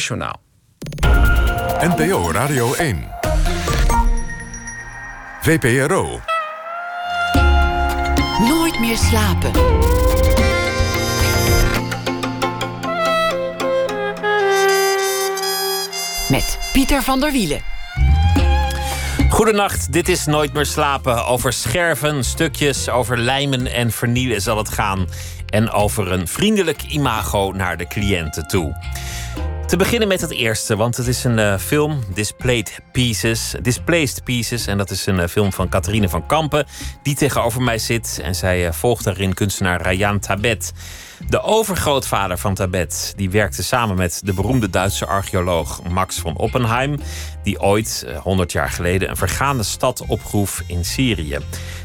Journaal. NPO Radio 1. VPRO. Nooit meer slapen. Met Pieter van der Wielen. Goedenacht, dit is Nooit meer slapen. Over scherven, stukjes, over lijmen en vernielen zal het gaan. En over een vriendelijk imago naar de cliënten toe. Te beginnen met het eerste, want het is een uh, film, Displayed Pieces. Displaced Pieces, en dat is een uh, film van Catharine van Kampen, die tegenover mij zit. En zij uh, volgt daarin kunstenaar Rayan Tabet. De overgrootvader van Tabet, die werkte samen met de beroemde Duitse archeoloog Max von Oppenheim, die ooit, 100 jaar geleden, een vergaande stad opgroef in Syrië.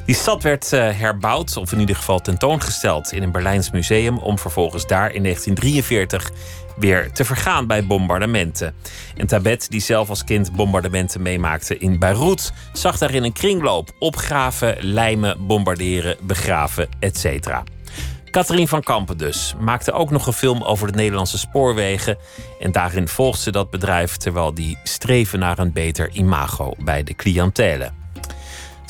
Die stad werd herbouwd, of in ieder geval tentoongesteld in een Berlijns museum, om vervolgens daar in 1943 weer te vergaan bij bombardementen. En Tabet, die zelf als kind bombardementen meemaakte in Beirut, zag daarin een kringloop: opgraven, lijmen, bombarderen, begraven, etc. Catherine van Kampen dus maakte ook nog een film over de Nederlandse spoorwegen. En daarin volgt ze dat bedrijf terwijl die streven naar een beter imago bij de cliëntelen.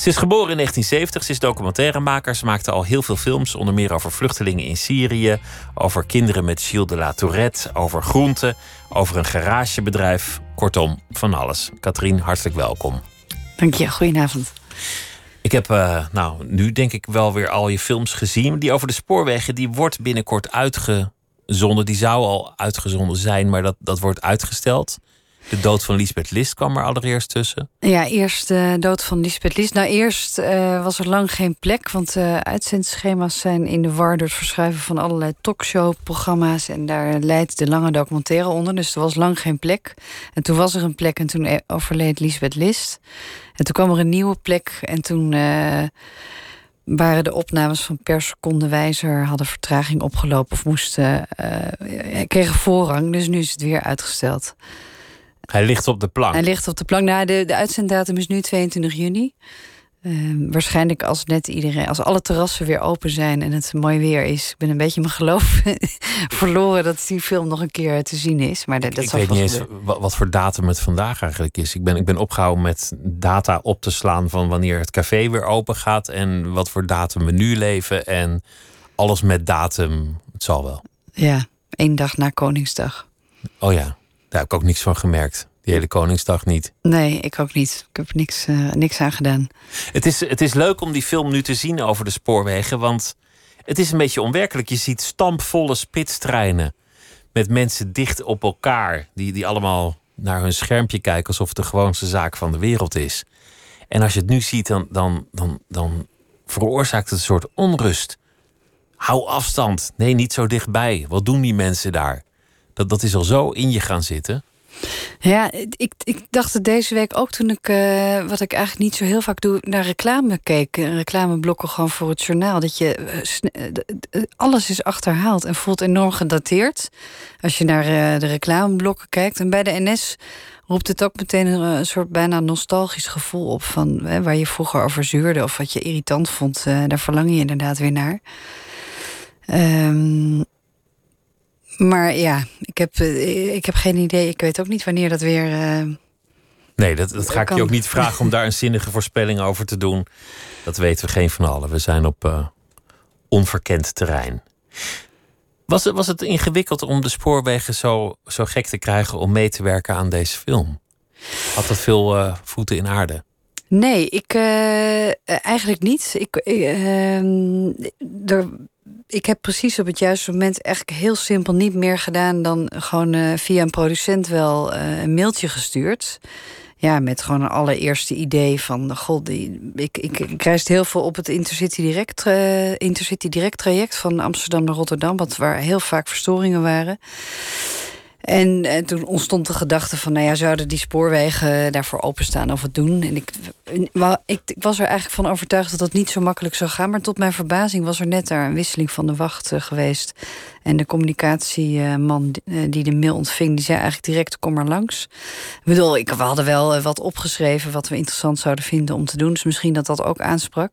Ze is geboren in 1970, ze is documentairemaker. Ze maakte al heel veel films, onder meer over vluchtelingen in Syrië, over kinderen met Gilles de la Tourette, over groenten, over een garagebedrijf. Kortom, van alles. Katrien, hartelijk welkom. Dank je, goedenavond. Ik heb uh, nou, nu denk ik wel weer al je films gezien. Die over de spoorwegen, die wordt binnenkort uitgezonden. Die zou al uitgezonden zijn, maar dat, dat wordt uitgesteld. De dood van Lisbeth List kwam er allereerst tussen. Ja, eerst de dood van Lisbeth List. Nou, eerst uh, was er lang geen plek, want uh, uitzendschema's zijn in de war door het verschuiven van allerlei talkshow-programma's. En daar leidt de lange documentaire onder. Dus er was lang geen plek. En toen was er een plek en toen overleed Lisbeth List. En toen kwam er een nieuwe plek en toen. Waren de opnames van per seconde wijzer hadden vertraging opgelopen of moesten kregen voorrang. Dus nu is het weer uitgesteld. Hij ligt op de plank. Hij ligt op de plank. Nou, de, de uitzenddatum is nu 22 juni. Uh, waarschijnlijk als net iedereen, als alle terrassen weer open zijn en het mooi weer is. Ik ben een beetje mijn geloof verloren dat die film nog een keer te zien is. Maar dat, dat ik weet niet eens wat, wat, voor datum het vandaag eigenlijk is. Ik ben, ik ben opgehouden met data op te slaan van wanneer het café weer open gaat en wat voor datum we nu leven. En alles met datum, het zal wel. Ja, één dag na Koningsdag. Oh ja. Daar heb ik ook niks van gemerkt. Die hele Koningsdag niet. Nee, ik ook niet. Ik heb niks, uh, niks aan gedaan. Het is, het is leuk om die film nu te zien over de spoorwegen. Want het is een beetje onwerkelijk. Je ziet stampvolle spitstreinen. Met mensen dicht op elkaar. Die, die allemaal naar hun schermpje kijken alsof het de gewoonste zaak van de wereld is. En als je het nu ziet, dan, dan, dan, dan veroorzaakt het een soort onrust. Hou afstand. Nee, niet zo dichtbij. Wat doen die mensen daar? Dat, dat is al zo in je gaan zitten. Ja, ik, ik dacht het deze week ook toen ik, uh, wat ik eigenlijk niet zo heel vaak doe, naar reclame keek. Reclameblokken gewoon voor het journaal. Dat je, uh, alles is achterhaald en voelt enorm gedateerd. Als je naar de reclameblokken kijkt. En bij de NS roept het ook meteen een, soort bijna nostalgisch gevoel op. Van waar je vroeger over zuurde of wat je irritant vond. daar verlang je inderdaad weer naar. Um, maar ja, ik heb, eh, ik heb geen idee. Ik weet ook niet wanneer dat weer. Uh, nee, dat, dat ga ik je ook niet vragen om daar een zinnige voorspelling over te doen. Dat weten we geen van allen. We zijn op uh, onverkend terrein. Was het, was het ingewikkeld om de spoorwegen zo, zo gek te krijgen om mee te werken aan deze film? Had dat veel uh, voeten in aarde? Nee, ik eigenlijk niet. Ik, ehm, er ik heb precies op het juiste moment eigenlijk heel simpel niet meer gedaan dan gewoon uh, via een producent wel uh, een mailtje gestuurd. Ja, met gewoon een allereerste idee van god, die, ik, ik, ik heel veel op het Intercity Direct, uh, Intercity Direct traject van Amsterdam naar Rotterdam, wat waar heel vaak verstoringen waren. En, en, toen ontstond de gedachte van, nou ja, zouden die spoorwegen daarvoor openstaan of het doen? En ik, ik, ik, was er eigenlijk van overtuigd dat het niet zo makkelijk zou gaan. Maar tot mijn verbazing was er net daar een wisseling van de wacht geweest. En de communicatieman die de mail ontving, die zei eigenlijk direct: kom maar langs. Ik bedoel, ik, we hadden wel wat opgeschreven wat we interessant zouden vinden om te doen. Dus misschien dat dat ook aansprak.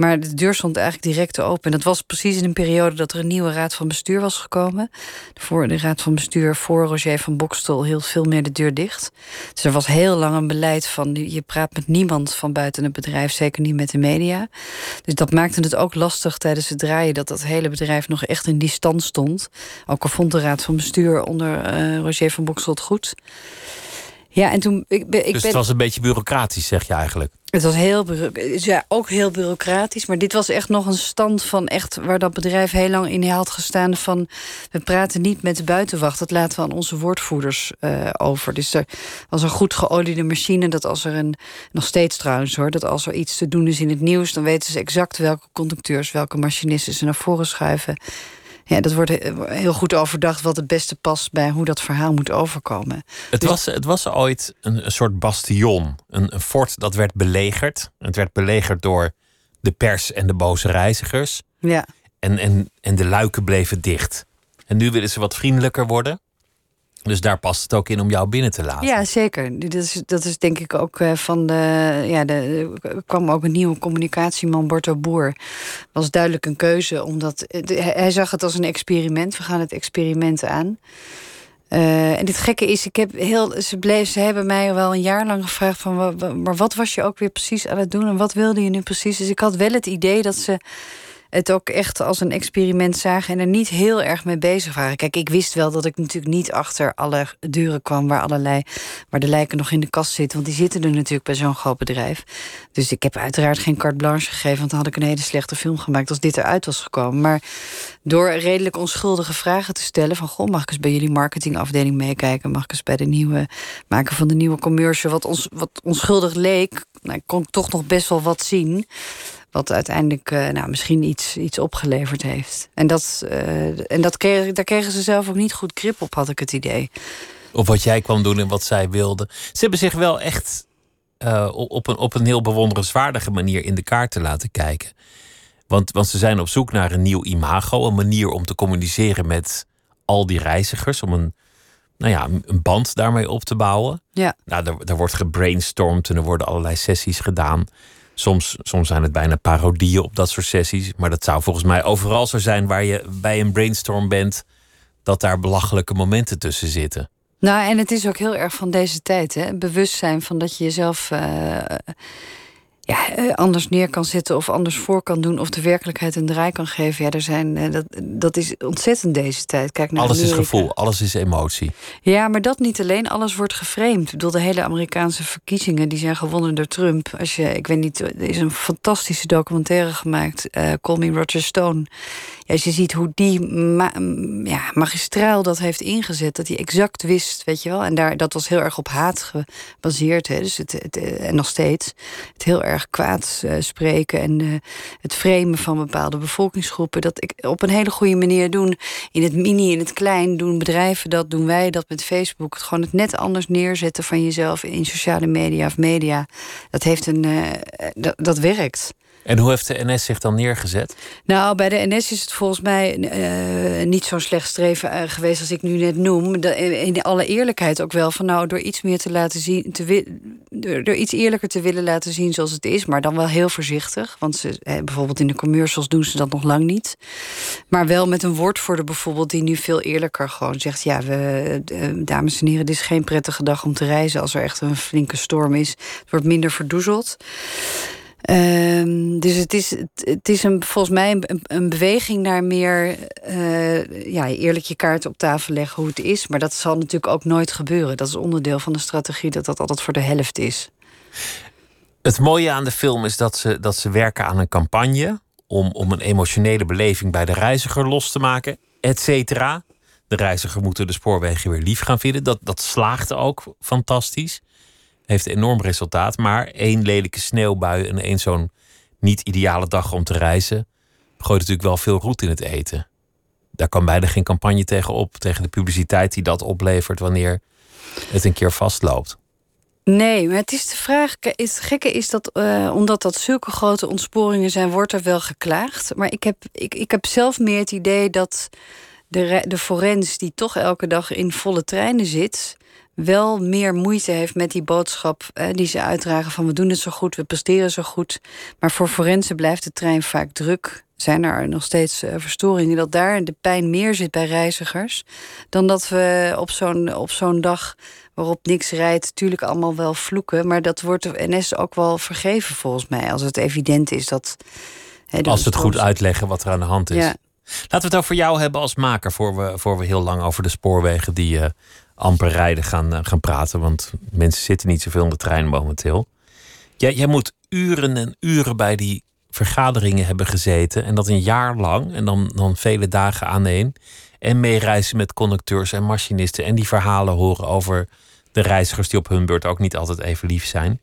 Maar de deur stond eigenlijk direct open. En dat was precies in een periode dat er een nieuwe raad van bestuur was gekomen. Voor de raad van bestuur voor Roger van Bokstel hield veel meer de deur dicht. Dus er was heel lang een beleid van je praat met niemand van buiten het bedrijf, zeker niet met de media. Dus dat maakte het ook lastig tijdens het draaien dat dat hele bedrijf nog echt in die stand stond. Ook al vond de raad van bestuur onder uh, Roger van Bokstel het goed. Ja, en toen. Ik, ik dus het was een beetje bureaucratisch, zeg je eigenlijk. Het was heel, ja, ook heel bureaucratisch. Maar dit was echt nog een stand van echt waar dat bedrijf heel lang in had gestaan. Van we praten niet met de buitenwacht. Dat laten we aan onze woordvoerders uh, over. Dus er was een goed geoliede machine. Dat als er een, nog steeds trouwens hoor, dat als er iets te doen is in het nieuws, dan weten ze exact welke conducteurs, welke machinisten ze naar voren schuiven. Ja, dat wordt heel goed overdacht wat het beste past bij hoe dat verhaal moet overkomen. Het, dus- was, het was ooit een, een soort bastion. Een, een, fort dat werd belegerd. Het werd belegerd door de pers en de boze reizigers. Ja. En, en, en de luiken bleven dicht. En nu willen ze wat vriendelijker worden. Dus daar past het ook in om jou binnen te laten. Ja, zeker. Dat is, dat is denk ik ook eh, van de. Ja, de, er kwam ook een nieuwe communicatieman, Borto Boer. Was duidelijk een keuze, omdat hij zag het als een experiment. We gaan het experiment aan. Uh, en het gekke is, ik heb heel, ze, bleef, ze hebben mij wel een jaar lang gevraagd van, maar wat was je ook weer precies aan het doen en wat wilde je nu precies? Dus ik had wel het idee dat ze het ook echt als een experiment zagen en er niet heel erg mee bezig waren. Kijk, ik wist wel dat ik natuurlijk niet achter alle deuren kwam waar allerlei waar de lijken nog in de kast zitten, want die zitten er natuurlijk bij zo'n groot bedrijf. Dus ik heb uiteraard geen carte blanche gegeven, want dan had ik een hele slechte film gemaakt als dit eruit was gekomen. Maar door redelijk onschuldige vragen te stellen van goh, mag ik eens bij jullie marketingafdeling meekijken, mag ik eens bij de nieuwe maken van de nieuwe commercial, wat ons wat onschuldig leek, nou, ik kon toch nog best wel wat zien. Wat uiteindelijk uh, nou, misschien iets, iets opgeleverd heeft. En, dat, uh, en dat kreeg, daar kregen ze zelf ook niet goed grip op, had ik het idee. Of wat jij kwam doen en wat zij wilden. Ze hebben zich wel echt uh, op, een, op een heel bewonderenswaardige manier in de kaart te laten kijken. Want, want ze zijn op zoek naar een nieuw imago, een manier om te communiceren met al die reizigers, om een, nou ja, een band daarmee op te bouwen. Ja. Nou, er, er wordt gebrainstormd en er worden allerlei sessies gedaan. Soms, soms zijn het bijna parodieën op dat soort sessies. Maar dat zou volgens mij overal zo zijn waar je bij een brainstorm bent, dat daar belachelijke momenten tussen zitten. Nou, en het is ook heel erg van deze tijd, hè? Bewustzijn van dat je jezelf. Uh, ja, eh, anders neer kan zetten of anders voor kan doen... of de werkelijkheid een draai kan geven. Ja, er zijn, eh, dat, dat is ontzettend deze tijd. Kijk naar alles is gevoel, alles is emotie. Ja, maar dat niet alleen. Alles wordt geframed. Ik bedoel, de hele Amerikaanse verkiezingen... die zijn gewonnen door Trump. Als je, ik weet niet, er is een fantastische documentaire gemaakt... Uh, Call Me Roger Stone. Ja, als je ziet hoe die ma ja, magistraal dat heeft ingezet... dat hij exact wist, weet je wel. En daar, dat was heel erg op haat gebaseerd. Hè. Dus het, het, en nog steeds. Het heel erg kwaad uh, spreken en uh, het framen van bepaalde bevolkingsgroepen. Dat ik op een hele goede manier doen. In het mini, in het klein doen bedrijven dat, doen wij dat met Facebook. Gewoon het net anders neerzetten van jezelf in sociale media of media. Dat heeft een. Uh, dat, dat werkt. En hoe heeft de NS zich dan neergezet? Nou, bij de NS is het volgens mij uh, niet zo'n slecht streven uh, geweest als ik nu net noem. In alle eerlijkheid ook wel van nou, door iets meer te laten zien, te door, door, iets eerlijker te willen laten zien zoals het is, maar dan wel heel voorzichtig. Want ze, eh, bijvoorbeeld in de commercials doen ze dat nog lang niet. Maar wel met een woordvoerder bijvoorbeeld die nu veel eerlijker gewoon zegt: ja, we, dames en heren, dit is geen prettige dag om te reizen als er echt een flinke storm is. Het wordt minder verdoezeld. Um, dus het is, het is een, volgens mij een, een beweging naar meer uh, ja, eerlijk je kaart op tafel leggen hoe het is. Maar dat zal natuurlijk ook nooit gebeuren. Dat is onderdeel van de strategie dat dat altijd voor de helft is. Het mooie aan de film is dat ze, dat ze werken aan een campagne om, om een emotionele beleving bij de reiziger los te maken, et cetera. De reiziger moeten de spoorwegen weer lief gaan vinden. Dat, dat slaagt ook fantastisch heeft enorm resultaat. Maar één lelijke sneeuwbui en één zo'n niet ideale dag om te reizen... gooit natuurlijk wel veel roet in het eten. Daar kan bijna geen campagne tegen op. Tegen de publiciteit die dat oplevert wanneer het een keer vastloopt. Nee, maar het is de vraag. Het gekke is dat uh, omdat dat zulke grote ontsporingen zijn, wordt er wel geklaagd. Maar ik heb, ik, ik heb zelf meer het idee dat de, de forens die toch elke dag in volle treinen zit, wel meer moeite heeft met die boodschap die ze uitdragen van we doen het zo goed, we presteren zo goed. Maar voor forensen blijft de trein vaak druk. Zijn er nog steeds uh, verstoringen dat daar de pijn meer zit bij reizigers dan dat we op zo'n op zo'n dag waarop niks rijdt, natuurlijk allemaal wel vloeken, maar dat wordt de NS ook wel vergeven volgens mij als het evident is dat. als ze het goed uitleggen wat er aan de hand is. Ja. Laten we het over jou hebben als maker, voor we, voor we heel lang over de spoorwegen die uh, amper rijden gaan, uh, gaan praten. Want mensen zitten niet zoveel in de trein momenteel. Jij, jij moet uren en uren bij die vergaderingen hebben gezeten. En dat een jaar lang. En dan, dan vele dagen aan één. En meereizen met conducteurs en machinisten. En die verhalen horen over de reizigers die op hun beurt ook niet altijd even lief zijn.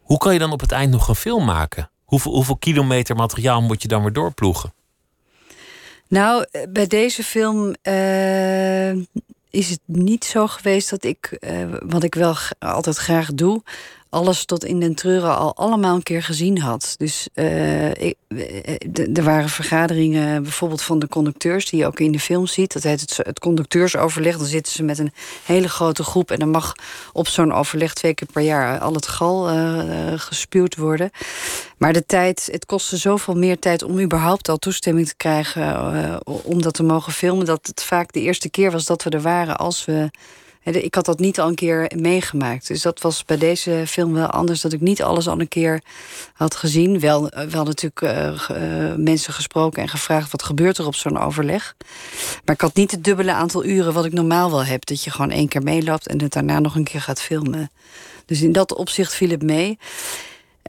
Hoe kan je dan op het eind nog een film maken? Hoeveel, hoeveel kilometer materiaal moet je dan weer doorploegen? Nou, bij deze film uh, is het niet zo geweest dat ik, uh, wat ik wel altijd graag doe, alles tot in den treuren al allemaal een keer gezien had. Dus uh, er waren vergaderingen bijvoorbeeld van de conducteurs... die je ook in de film ziet. Dat heet het, het conducteursoverleg. Dan zitten ze met een hele grote groep... en dan mag op zo'n overleg twee keer per jaar... al het gal uh, gespuwd worden. Maar de tijd, het kostte zoveel meer tijd... om überhaupt al toestemming te krijgen om dat te mogen filmen... dat het vaak de eerste keer was dat we er waren... als we ik had dat niet al een keer meegemaakt. Dus dat was bij deze film wel anders. Dat ik niet alles al een keer had gezien. Wel, eh, wel natuurlijk uh, mensen gesproken en gevraagd... wat gebeurt er op zo'n overleg. Maar ik had niet het dubbele aantal uren wat ik normaal wel heb. Dat je gewoon één keer meeloopt en het daarna nog een keer gaat filmen. Dus in dat opzicht viel het mee.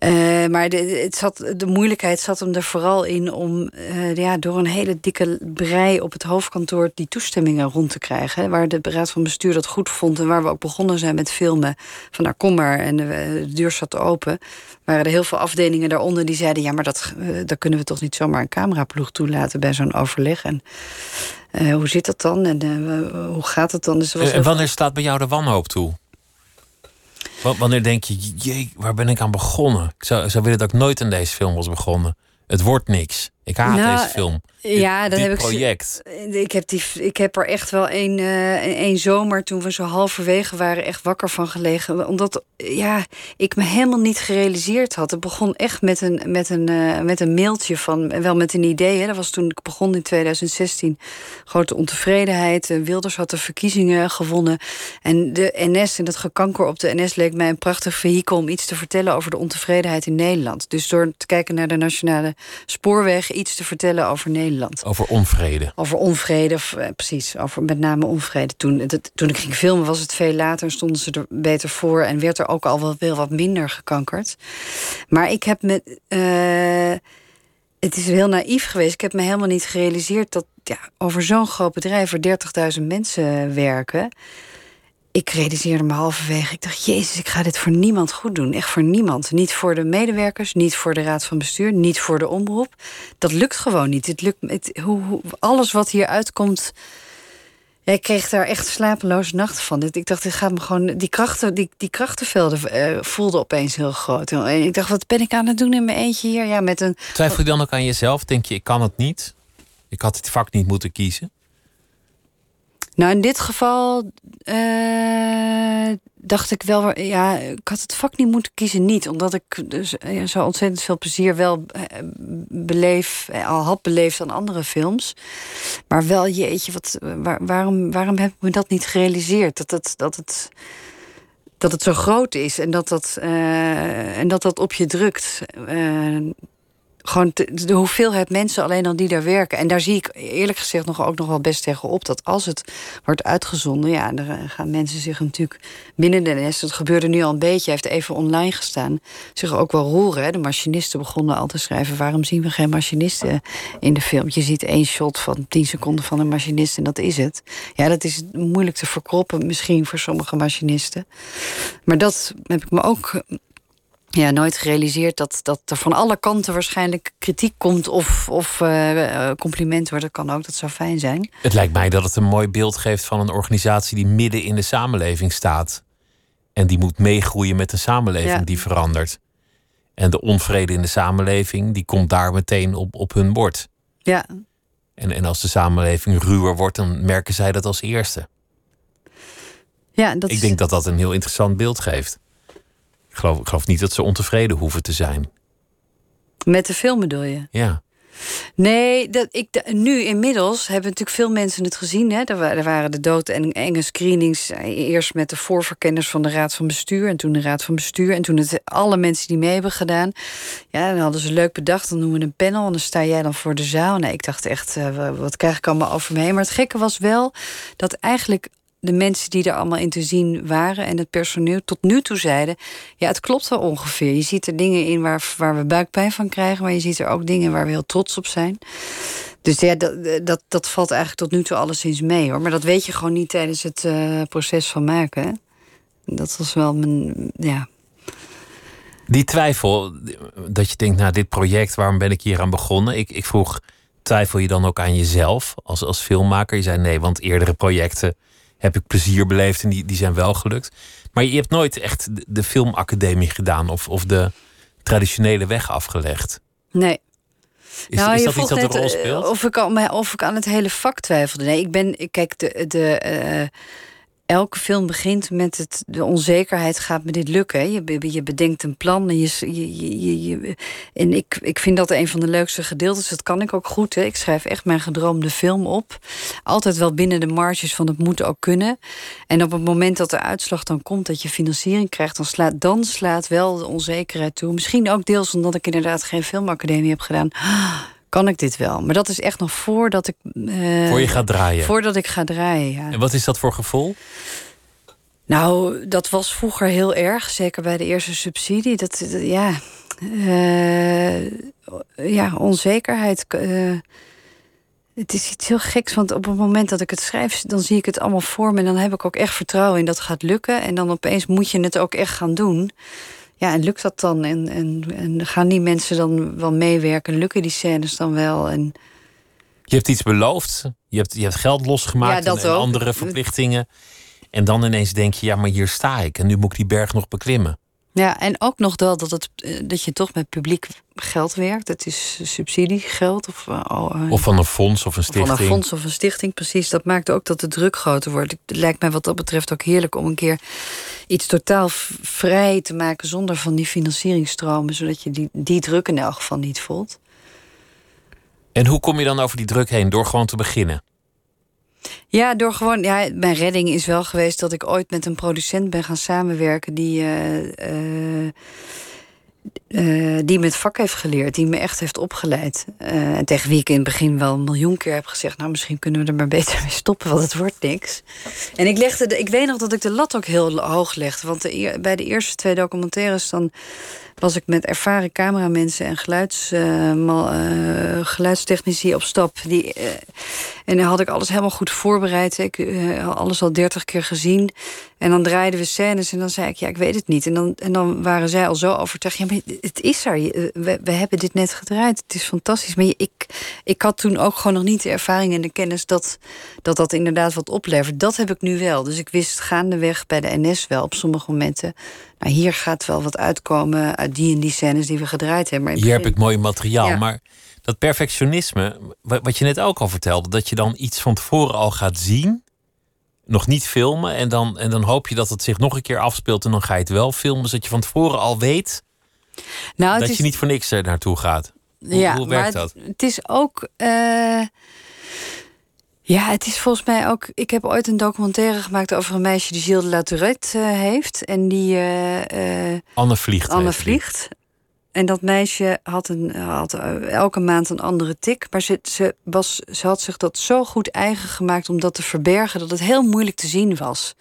Uh, maar de, het zat, de moeilijkheid zat hem er vooral in om uh, ja, door een hele dikke brei op het hoofdkantoor die toestemmingen rond te krijgen. Waar de raad van bestuur dat goed vond en waar we ook begonnen zijn met filmen. Van nou kom maar en de, de deur zat open. Waren er heel veel afdelingen daaronder die zeiden: ja, maar dat, uh, daar kunnen we toch niet zomaar een cameraploeg toelaten bij zo'n overleg. En hoe zit dat dan en hoe gaat het dan? Dus en wanneer staat bij jou de wanhoop toe? Wanneer denk je, jee, waar ben ik aan begonnen? Ik zou, zou willen dat ik nooit aan deze film was begonnen. Het wordt niks. Ik haat nou, deze film. Ja, dat heb project. ik. Ik heb, die, ik heb er echt wel een, uh, een zomer toen we zo halverwege waren echt wakker van gelegen. Omdat ja, ik me helemaal niet gerealiseerd had. Het begon echt met een, met een, uh, met een mailtje van, wel met een idee. Hè. Dat was toen ik begon in 2016. Grote ontevredenheid. Wilders had de verkiezingen gewonnen. En de NS en dat gekanker op de NS leek mij een prachtig vehikel om iets te vertellen over de ontevredenheid in Nederland. Dus door te kijken naar de nationale spoorweg, iets te vertellen over Nederland. Over onvrede. Over onvrede, eh, precies. Over met name onvrede. Toen, toen ik ging filmen was het veel later. Stonden ze er beter voor. En werd er ook al wel, wel wat minder gekankerd. Maar ik heb met... Uh, het is heel naïef geweest. Ik heb me helemaal niet gerealiseerd dat ja, over zo'n groot bedrijf... er 30.000 mensen werken ik realiseerde me halverwege. Ik dacht, jezus, ik ga dit voor niemand goed doen. Echt voor niemand. Niet voor de medewerkers, niet voor de raad van bestuur, niet voor de omroep. Dat lukt gewoon niet. Het lukt, het, hoe, alles wat hier uitkomt... Ik kreeg daar echt slapeloze nachten van. Ik dacht, dit gaat me gewoon. Die, krachten, die, die krachtenvelden uh, voelden opeens heel groot. En ik dacht, wat ben ik aan het doen in mijn eentje hier? Ja, met een... Twijfel je dan ook aan jezelf? Denk je, ik kan het niet? Ik had het vak niet moeten kiezen? Nou, in dit geval uh, dacht ik wel, ja, ik had het vak niet moeten kiezen, niet. Omdat ik dus ja, zo ontzettend veel plezier wel uh, beleef, al had beleefd aan andere films. Maar wel, jeetje, wat, waar, waarom, waarom heb ik me dat niet gerealiseerd? Dat het, dat het, dat het zo groot is en dat dat, en dat, dat op je drukt gewoon de hoeveelheid mensen alleen al die daar werken. En daar zie ik eerlijk gezegd nog ook nog wel best tegen op. Dat als het wordt uitgezonden, ja, dan gaan mensen zich natuurlijk binnen de nest. Dat gebeurde nu al een beetje, heeft even online gestaan. Zich ook wel roeren. De machinisten begonnen al te schrijven. Waarom zien we geen machinisten in de film? Je ziet één shot van 10 seconden van een machinist en dat is het. Ja, dat is moeilijk te verkroppen, misschien voor sommige machinisten. Maar dat heb ik me ook ja, nooit gerealiseerd dat, dat er van alle kanten waarschijnlijk kritiek komt of, of uh, compliment wordt. Dat kan ook, dat zou fijn zijn. Het lijkt mij dat het een mooi beeld geeft van een organisatie die midden in de samenleving staat. En die moet meegroeien met een samenleving Ja. die verandert. En de onvrede in de samenleving, die komt daar meteen op, op hun bord. Ja, En, en als de samenleving ruwer wordt, dan merken zij dat als eerste. ja dat Ik is- denk dat dat een heel interessant beeld geeft. Ik geloof, ik geloof niet dat ze ontevreden hoeven te zijn. met de film bedoel je? Ja. Nee, dat, ik, nu inmiddels hebben natuurlijk veel mensen het gezien. Hè? Er, er waren de dood- en enge screenings. eh, Eerst met de voorverkenners van de Raad van Bestuur. En toen de Raad van Bestuur. En toen het, alle mensen die mee hebben gedaan. Ja, dan hadden ze leuk bedacht. Dan noemen we een panel. En dan sta jij dan voor de zaal. Nou, ik dacht echt, eh, wa- wat krijg ik allemaal over me heen? Maar het gekke was wel dat eigenlijk de mensen die er allemaal in te zien waren en het personeel tot nu toe zeiden: ja, het klopt wel ongeveer. Je ziet er dingen in waar, waar we buikpijn van krijgen, maar je ziet er ook dingen waar we heel trots op zijn. Dus ja, dat, dat, dat valt eigenlijk tot nu toe alleszins mee hoor. Maar dat weet je gewoon niet tijdens het eh, proces van maken. Dat was wel mijn. Ja. Die twijfel, dat je denkt, nou, dit project, waarom ben ik hier aan begonnen? Ik, ik vroeg, twijfel je dan ook aan jezelf als, als filmmaker? Je zei nee, want eerdere projecten heb ik plezier beleefd en die, die zijn wel gelukt. Maar je hebt nooit echt de, de filmacademie gedaan of, of de traditionele weg afgelegd. Nee. Is, nou, is dat iets dat een rol eh, speelt? Of ik, aan, of ik aan het hele vak twijfelde. Nee, ik ben. ik- Kijk, de, de, eh, elke film begint met het, de onzekerheid: gaat me dit lukken? Je, je bedenkt een plan. En, je- je- en ik, ik vind dat een van de leukste gedeeltes. Dat kan ik ook goed. Hè? Ik schrijf echt mijn gedroomde film op. Altijd wel binnen de marges van het moet ook kunnen. En op het moment dat de uitslag dan komt, dat je financiering krijgt, dan slaat, dan slaat wel de onzekerheid toe. Misschien ook deels omdat ik inderdaad geen filmacademie heb gedaan. Kan ik dit wel? Maar dat is echt nog voordat ik. eh, Voor je gaat draaien. Voordat ik ga draaien, ja. En wat is dat voor gevoel? Nou, dat was vroeger heel erg. Zeker bij de eerste subsidie. Dat, dat- ja. eh, ja, onzekerheid. eh, het is iets heel geks, want op het moment dat ik het schrijf, dan zie ik het allemaal voor me. En dan heb ik ook echt vertrouwen in dat het gaat lukken. En dan opeens moet je het ook echt gaan doen. Ja, en lukt dat dan? En, en, en gaan die mensen dan wel meewerken? Lukken die scènes dan wel? En Je hebt iets beloofd, je hebt, je hebt geld losgemaakt Ja, en, en andere verplichtingen. En dan ineens denk je, ja, maar hier sta ik en nu moet ik die berg nog beklimmen. Ja, en ook nog wel dat, het, eh, dat je toch met publiek geld werkt. Het is subsidiegeld of, eh, oh, eh, Of van een fonds of een of van stichting. een fonds of een stichting. Precies, dat maakt ook dat de druk groter wordt. Het lijkt mij wat dat betreft ook heerlijk om een keer iets totaal vrij te maken zonder van die financieringstromen, zodat je die, die druk in elk geval niet voelt. En hoe kom je dan over die druk heen? Door gewoon te beginnen. Ja, door gewoon. Ja, mijn redding is wel geweest dat ik ooit met een producent ben gaan samenwerken die. eh, eh, eh, die me het vak heeft geleerd, die me echt heeft opgeleid. En tegen wie ik in het begin wel een miljoen keer heb gezegd: Nou, misschien kunnen we er maar beter mee stoppen, want het wordt niks. En ik, legde de, ik weet nog dat ik de lat ook heel hoog legde. Want bij de eerste twee documentaires dan was ik met ervaren cameramensen en geluids, eh, eh, geluidstechnici op stap. Die, eh, en dan had ik alles helemaal goed voorbereid. Ik had alles al dertig keer gezien. En dan draaiden we scènes en dan zei ik, ja, ik weet het niet. En dan, en dan waren zij al zo overtuigd. Ja, maar het is er. We, hebben dit net gedraaid. Het is fantastisch. Maar ik, ik had toen ook gewoon nog niet de ervaring en de kennis... dat dat, dat inderdaad wat oplevert. Dat heb ik nu wel. Dus ik wist gaandeweg bij de NS wel op sommige momenten... nou, hier gaat wel wat uitkomen uit die en die scènes die we gedraaid hebben. Maar Hier heb ik mooi materiaal. Ja. Maar dat perfectionisme, wa- wat je net ook al vertelde, dat je dan iets van tevoren al gaat zien, nog niet filmen, en dan, en dan hoop je dat het zich nog een keer afspeelt en dan ga je het wel filmen, zodat je van tevoren al weet nou, dat is, je niet voor niks er naartoe gaat. Hoe, hoe werkt maar dat? Het, het is ook. eh, ja, het is volgens mij ook. Ik heb ooit een documentaire gemaakt over een meisje die Gilles de La Tourette eh, heeft. En die. eh, eh, Anne vliegt. Anne vliegt. En dat meisje had, een, had elke maand een andere tik. Maar ze, ze, was, ze had zich dat zo goed eigen gemaakt om dat te verbergen... dat het heel moeilijk te zien was.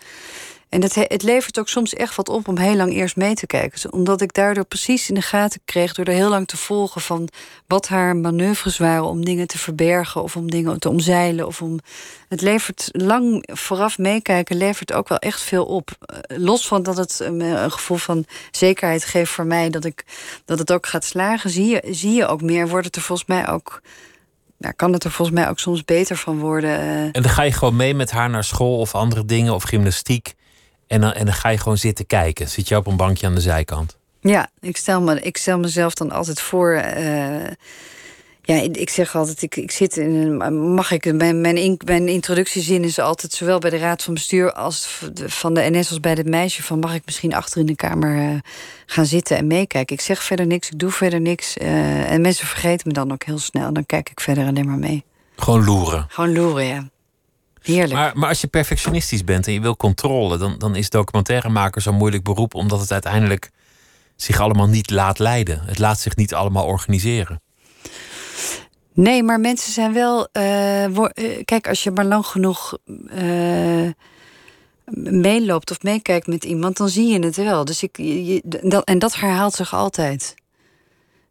En het, he- het levert ook soms echt wat op om heel lang eerst mee te kijken. Omdat ik daardoor precies in de gaten kreeg... door er heel lang te volgen van wat haar manoeuvres waren... om dingen te verbergen of om dingen te omzeilen. Of om... Het levert lang vooraf meekijken, levert ook wel echt veel op. Eh, Los van dat het eh, me een gevoel van zekerheid geeft voor mij... dat, ik, dat het ook gaat slagen, zie je, zie je ook meer. Wordt het er volgens mij ook... Nou, kan het er volgens mij ook soms beter van worden. eh. En dan ga je gewoon mee met haar naar school of andere dingen of gymnastiek. En dan, en dan ga je gewoon zitten kijken. Zit je op een bankje aan de zijkant. Ja, ik stel, me, ik stel mezelf dan altijd voor. Uh, ja, ik zeg altijd, ik, ik zit in een. Mag ik. Mijn, mijn, in, mijn introductiezin is altijd zowel bij de Raad van Bestuur als van de NS als bij het meisje. Van mag ik misschien achter in de kamer uh, gaan zitten en meekijken? Ik zeg verder niks, ik doe verder niks. Uh, en mensen vergeten me dan ook heel snel. Dan kijk ik verder alleen maar mee. Gewoon loeren. Gewoon loeren, ja. Heerlijk. Maar, maar als je perfectionistisch bent en je wil controle, dan, dan is documentairemaker zo'n moeilijk beroep, omdat het uiteindelijk zich allemaal niet laat leiden. Het laat zich niet allemaal organiseren. Nee, maar mensen zijn wel. Uh, kijk, als je maar lang genoeg uh, meeloopt of meekijkt met iemand, dan zie je het wel. Dus ik, je, dat, en dat herhaalt zich altijd.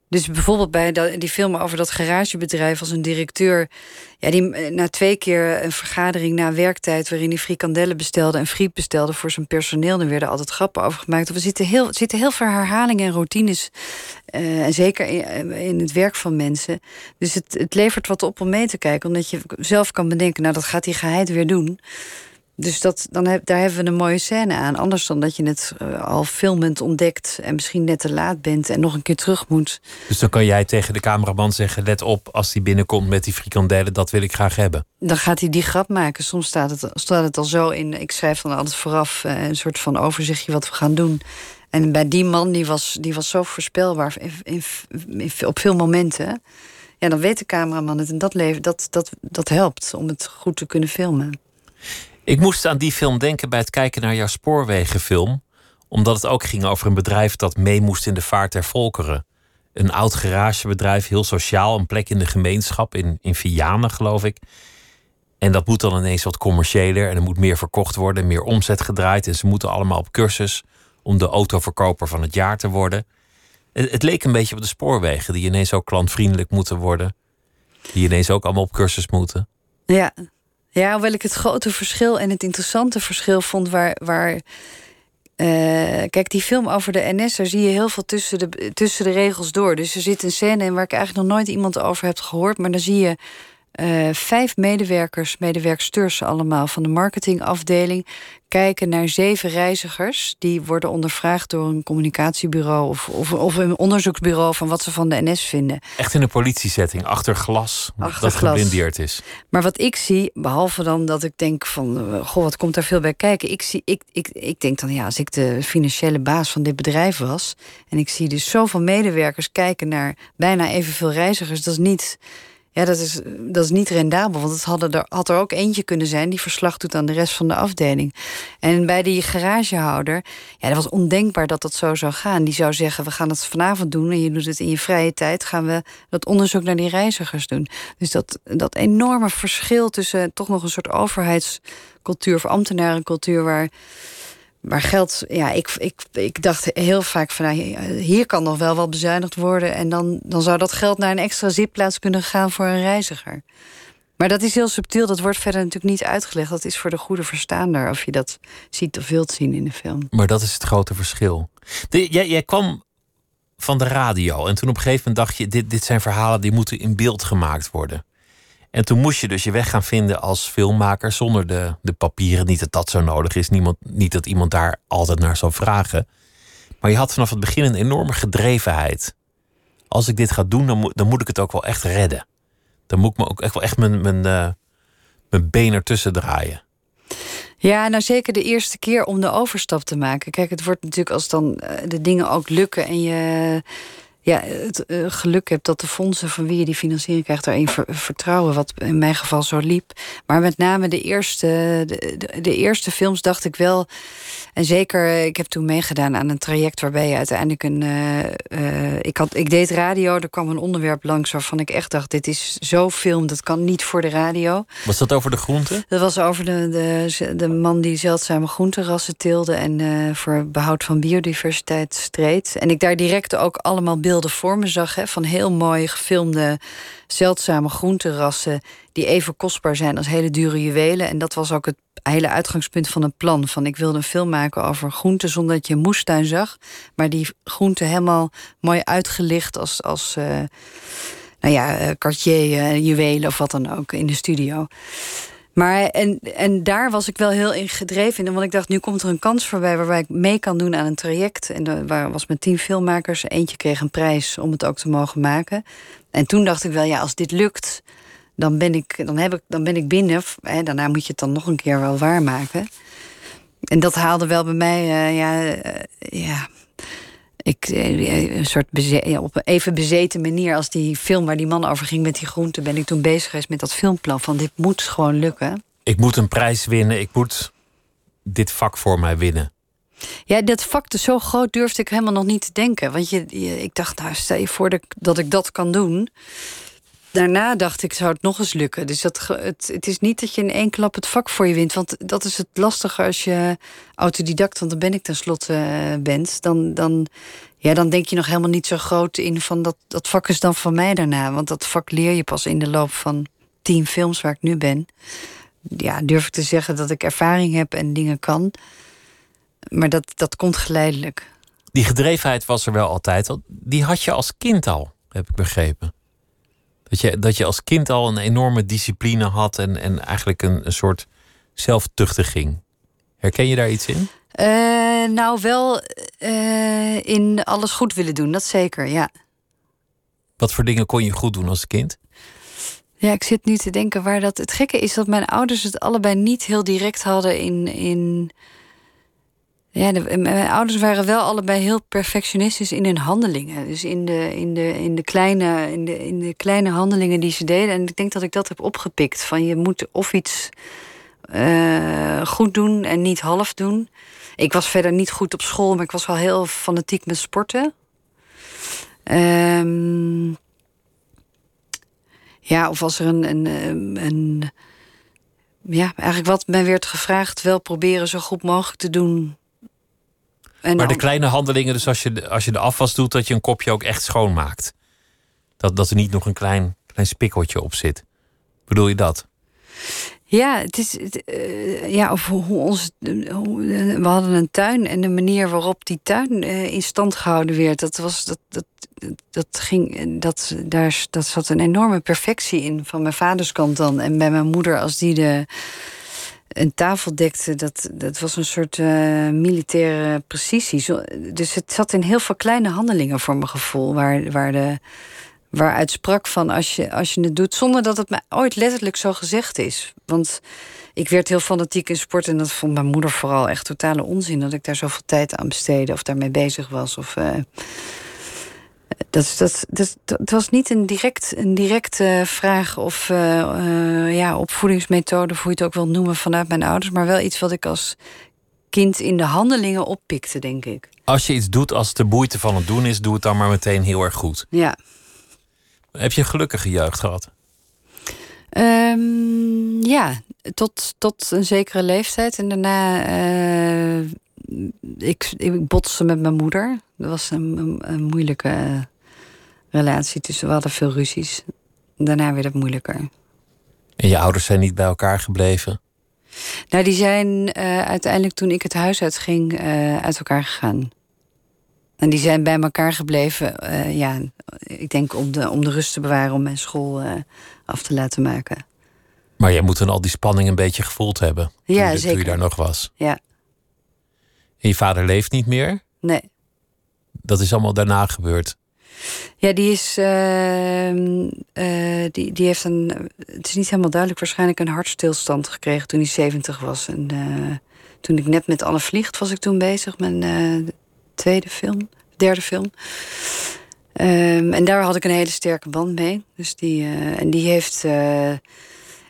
Dus bijvoorbeeld bij die film over dat garagebedrijf als een directeur. Ja, die eh, na twee keer een vergadering na werktijd. waarin hij frikandellen bestelde en friet bestelde voor zijn personeel. dan werden altijd grappen over gemaakt. Er zitten heel, zitten heel veel herhalingen en routines. Uh, en zeker in, eh, in, het werk van mensen. Dus het, het levert wat op om mee te kijken. Omdat je zelf kan bedenken, nou dat gaat die geheid weer doen. Dus dat, dan heb, daar hebben we een mooie scène aan. Anders dan dat je het uh, al filmend ontdekt en misschien net te laat bent en nog een keer terug moet. Dus dan kan jij tegen de cameraman zeggen: let op als die binnenkomt met die frikandellen, dat wil ik graag hebben. Dan gaat hij die grap maken. Soms staat het, staat het al zo in. Ik schrijf dan altijd vooraf uh, een soort van overzichtje wat we gaan doen. En bij die man, die was, die was zo voorspelbaar in, in, op veel momenten. Ja, dan weet de cameraman het. En dat, dat, dat, dat helpt om het goed te kunnen filmen. Ik moest aan die film denken bij het kijken naar jouw spoorwegenfilm. Omdat het ook ging over een bedrijf dat mee moest in de vaart der volkeren. Een oud garagebedrijf, heel sociaal, een plek in de gemeenschap in, in Vianen, geloof ik. En dat moet dan ineens wat commerciëler en er moet meer verkocht worden, meer omzet gedraaid. En ze moeten allemaal op cursus om de autoverkoper van het jaar te worden. Het, het leek een beetje op de spoorwegen, die ineens ook klantvriendelijk moeten worden. Die ineens ook allemaal op cursus moeten. Ja, ja, hoewel ik het grote verschil en het interessante verschil vond waar. waar uh, kijk, die film over de NS, daar zie je heel veel tussen de, tussen de regels door. Dus er zit een scène in waar ik eigenlijk nog nooit iemand over heb gehoord. Maar dan zie je uh, vijf medewerkers, medewerksters allemaal van de marketingafdeling kijken naar zeven reizigers. Die worden ondervraagd door een communicatiebureau of, of, of een onderzoeksbureau van wat ze van de NS vinden. Echt in een politiesetting, achter glas, achter dat geblindeerd is. Maar wat ik zie, behalve dan dat ik denk van, eh, goh, wat komt daar veel bij kijken? Ik, zie, ik, ik, ik denk dan, ja, als ik de financiële baas van dit bedrijf was en ik zie dus zoveel medewerkers kijken naar bijna evenveel reizigers, dat is niet ja, dat is, dat is niet rendabel. Want het hadden er, had er ook eentje kunnen zijn die verslag doet aan de rest van de afdeling. En bij die garagehouder, ja, dat was ondenkbaar dat dat zo zou gaan. Die zou zeggen: We gaan het vanavond doen en je doet het in je vrije tijd. Gaan we dat onderzoek naar die reizigers doen. Dus dat, dat enorme verschil tussen toch nog een soort overheidscultuur of ambtenarencultuur waar maar geld, ja, ik, ik, ik dacht heel vaak van nou, hier kan nog wel wat bezuinigd worden. En dan, dan zou dat geld naar een extra zitplaats kunnen gaan voor een reiziger. Maar dat is heel subtiel, dat wordt verder natuurlijk niet uitgelegd. Dat is voor de goede verstaander of je dat ziet of wilt zien in de film. Maar dat is het grote verschil. jij, jij kwam van de radio en toen op een gegeven moment dacht je: dit, dit zijn verhalen die moeten in beeld gemaakt worden. En toen moest je dus je weg gaan vinden als filmmaker zonder de, de papieren. Niet dat dat zo nodig is, niemand, niet dat iemand daar altijd naar zou vragen. Maar je had vanaf het begin een enorme gedrevenheid. Als ik dit ga doen, dan, moet, dan moet ik het ook wel echt redden. Dan moet ik me ook echt wel echt mijn, mijn, uh, mijn been ertussen draaien. Ja, nou zeker de eerste keer om de overstap te maken. Kijk, het wordt natuurlijk als dan eh, de dingen ook lukken en je ja, het uh, geluk hebt dat de fondsen van wie je die financiering krijgt, daarin vertrouwen, wat in mijn geval zo liep. Maar met name de eerste, de, de, de, eerste films dacht ik wel. En zeker, ik heb toen meegedaan aan een traject waarbij je uiteindelijk een. Uh, ik, had, ik deed radio, er kwam een onderwerp langs waarvan ik echt dacht: dit is zo film, dat kan niet voor de radio. Was dat over de groenten? Dat was over de, de, de man die zeldzame groentenrassen teelde en voor behoud van biodiversiteit streed. En ik daar direct ook allemaal beelden beelden voor me zag. Hè, van heel mooi gefilmde, zeldzame groenterassen. die even kostbaar zijn als hele dure juwelen. En dat was ook het hele uitgangspunt van het plan. Van ik wilde een film maken over groenten zonder dat je een moestuin zag. Maar die groenten helemaal mooi uitgelicht als. als uh, nou ja, Cartier, uh, juwelen of wat dan ook in de studio. Maar en, en daar was ik wel heel in gedreven in. Want ik dacht, nu komt er een kans voorbij waarbij ik mee kan doen aan een traject. En waar was met tien filmmakers. Eentje kreeg een prijs om het ook te mogen maken. En toen dacht ik wel, ja, als dit lukt, dan ben ik, dan heb ik, dan ben ik binnen. Hè, daarna moet je het dan nog een keer wel waarmaken. En dat haalde wel bij mij, uh, ja, uh, ja, ik, eh, een soort op een even bezeten manier als die film waar die man over ging met die groenten, ben ik toen bezig geweest met dat filmplan van dit moet gewoon lukken. Ik moet een prijs winnen, ik moet dit vak voor mij winnen. Ja, dat vak dus zo groot durfde ik helemaal nog niet te denken. Want je, ik dacht, nou, stel je voor dat, dat ik dat kan doen daarna dacht ik, zou het nog eens lukken. Dus dat, het, het is niet dat je in één klap het vak voor je wint. Want dat is het lastige als je autodidact, want dan ben ik tenslotte uh, bent. Dan, dan, ja, dan denk je nog helemaal niet zo groot in van dat, dat vak is dan van mij daarna. Want dat vak leer je pas in de loop van tien films waar ik nu ben. Ja, durf ik te zeggen dat ik ervaring heb en dingen kan. Maar dat, dat komt geleidelijk. Die gedrevenheid was er wel altijd. Die had je als kind al, heb ik begrepen. Dat je, dat je als kind al een enorme discipline had en, en eigenlijk een, een soort zelftuchtiging. Herken je daar iets in? Uh, nou, wel uh, in alles goed willen doen, dat zeker, ja. Wat voor dingen kon je goed doen als kind? Ja, ik zit nu te denken waar dat. Het gekke is dat mijn ouders het allebei niet heel direct hadden in. in ja, mijn ouders waren wel allebei heel perfectionistisch in hun handelingen. Dus in de, in de, in de, kleine, in de, in de kleine handelingen die ze deden. En ik denk dat ik dat heb opgepikt. Van je moet of iets uh, goed doen en niet half doen. Ik was verder niet goed op school, maar ik was wel heel fanatiek met sporten. Um, ja, of was er een, een, een. Ja, eigenlijk wat mij werd gevraagd, wel proberen zo goed mogelijk te doen maar de kleine handelingen, dus als je, de, als je de afwas doet, dat je een kopje ook echt schoonmaakt. Dat, dat er niet nog een klein, klein spikkeltje op zit. Bedoel je dat? Ja, het is. Uh, ja, of hoe ons. we hadden een tuin en de manier waarop die tuin uh, in stand gehouden werd, dat was. Dat, dat, dat ging. Dat, daar, dat zat een enorme perfectie in van mijn vaders kant dan. En bij mijn moeder, als die de een tafel dekte, dat, dat was een soort uh, militaire precisie. Dus het zat in heel veel kleine handelingen voor mijn gevoel, waar, waar de, waaruit sprak van als je, als je het doet, zonder dat het mij ooit letterlijk zo gezegd is. Want ik werd heel fanatiek in sport en dat vond mijn moeder vooral echt totale onzin dat ik daar zoveel tijd aan besteedde of daarmee bezig was. Of, uh, dat, dat, dat, dat was niet een, direct, een directe vraag of uh, uh, ja, opvoedingsmethode, of hoe je het ook wil noemen, vanuit mijn ouders. Maar wel iets wat ik als kind in de handelingen oppikte, denk ik. Als je iets doet, als het de moeite van het doen is, doe het dan maar meteen heel erg goed. Ja. Heb je een gelukkige jeugd gehad? Um, ja, tot, tot een zekere leeftijd. En daarna. Uh, ik, ik botste met mijn moeder. Dat was een, een, moeilijke relatie tussen. We hadden veel ruzies. Daarna werd het moeilijker. En je ouders zijn niet bij elkaar gebleven? Nou, die zijn uh, uiteindelijk toen ik het huis uitging uh, uit elkaar gegaan. En die zijn bij elkaar gebleven, uh, ja, ik denk om de, om de rust te bewaren, om mijn school af te laten maken. Maar jij moet dan al die spanning een beetje gevoeld hebben. Ja, toen, zeker. Toen je daar nog was. Ja. En je vader leeft niet meer? Nee. Dat is allemaal daarna gebeurd? Ja, die is. Uh, uh, die, die heeft een. Het is niet helemaal duidelijk, waarschijnlijk een hartstilstand gekregen toen hij 70 was. En uh, toen ik net met Anne Vliegt was ik toen bezig, mijn tweede film, derde film. Um, en daar had ik een hele sterke band mee. Dus die, en die heeft.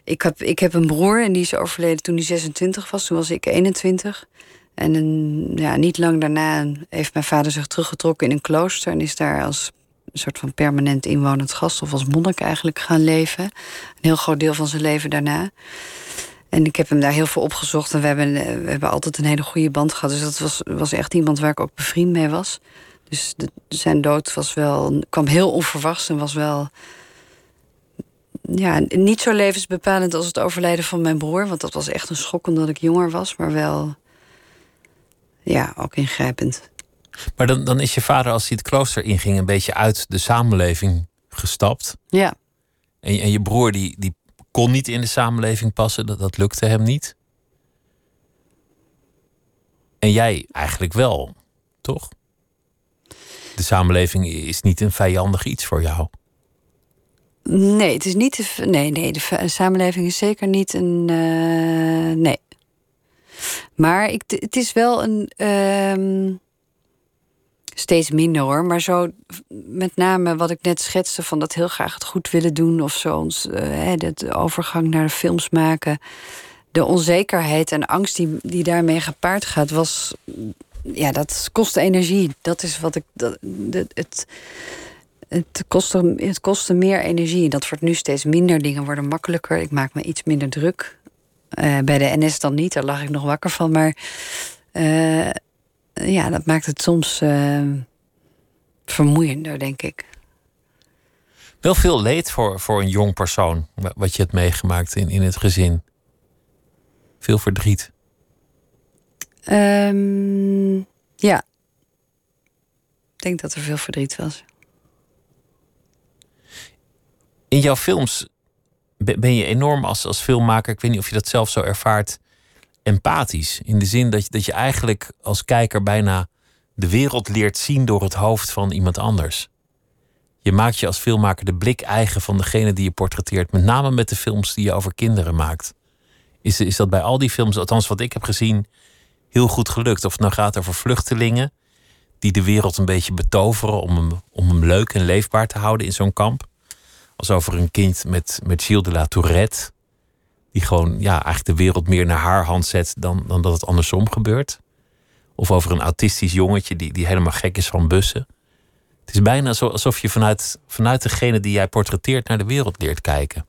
ik, heb, ik heb een broer en die is overleden toen hij 26 was. Toen was ik 21. En ja, niet lang daarna heeft mijn vader zich teruggetrokken in een klooster en is daar als een soort van permanent inwonend gast of als monnik eigenlijk gaan leven. Een heel groot deel van zijn leven daarna. En ik heb hem daar heel veel opgezocht en we hebben, we hebben altijd een hele goede band gehad. Dus dat was, was echt iemand waar ik ook bevriend mee was. Dus de, zijn dood was wel, kwam heel onverwachts en was wel ja, niet zo levensbepalend als het overlijden van mijn broer. Want dat was echt een schok omdat ik jonger was, maar wel ja, ook ingrijpend. Maar dan, dan is je vader, als hij het klooster inging, een beetje uit de samenleving gestapt. Ja. En, en je broer, die, die kon niet in de samenleving passen, dat, dat lukte hem niet. En jij eigenlijk wel, toch? De samenleving is niet een vijandig iets voor jou. Nee, het is niet. De, nee, nee, de samenleving is zeker niet een. Uh, nee. Maar ik, het is wel een. Uh, steeds minder hoor. Maar zo met name wat ik net schetste van dat heel graag het goed willen doen of zo. Ons, uh, de overgang naar de films maken. De onzekerheid en angst die, die daarmee gepaard gaat, was. Ja, dat kost energie. Dat is wat ik. Dat, het, het kostte, het kostte meer energie. Dat wordt nu steeds minder. Dingen worden makkelijker. Ik maak me iets minder druk. Uh, bij de NS dan niet, daar lag ik nog wakker van. Maar uh, ja, dat maakt het soms uh, vermoeiender, denk ik. Wel veel leed voor, voor een jong persoon, wat je hebt meegemaakt in, in het gezin. Veel verdriet. Um, ja. Ik denk dat er veel verdriet was. In jouw films ben je enorm als, als filmmaker, ik weet niet of je dat zelf zo ervaart, empathisch. In de zin dat je, dat je eigenlijk als kijker bijna de wereld leert zien door het hoofd van iemand anders. Je maakt je als filmmaker de blik eigen van degene die je portretteert. Met name met de films die je over kinderen maakt. Is, is dat bij al die films, althans wat ik heb gezien, heel goed gelukt. Of het nou gaat over vluchtelingen die de wereld een beetje betoveren om hem, om hem leuk en leefbaar te houden in zo'n kamp. Als over een kind met, met Gilles de la Tourette. Die gewoon ja, eigenlijk de wereld meer naar haar hand zet dan, dan dat het andersom gebeurt. Of over een autistisch jongetje die, die helemaal gek is van bussen. Het is bijna alsof je vanuit, vanuit degene die jij portretteert naar de wereld leert kijken.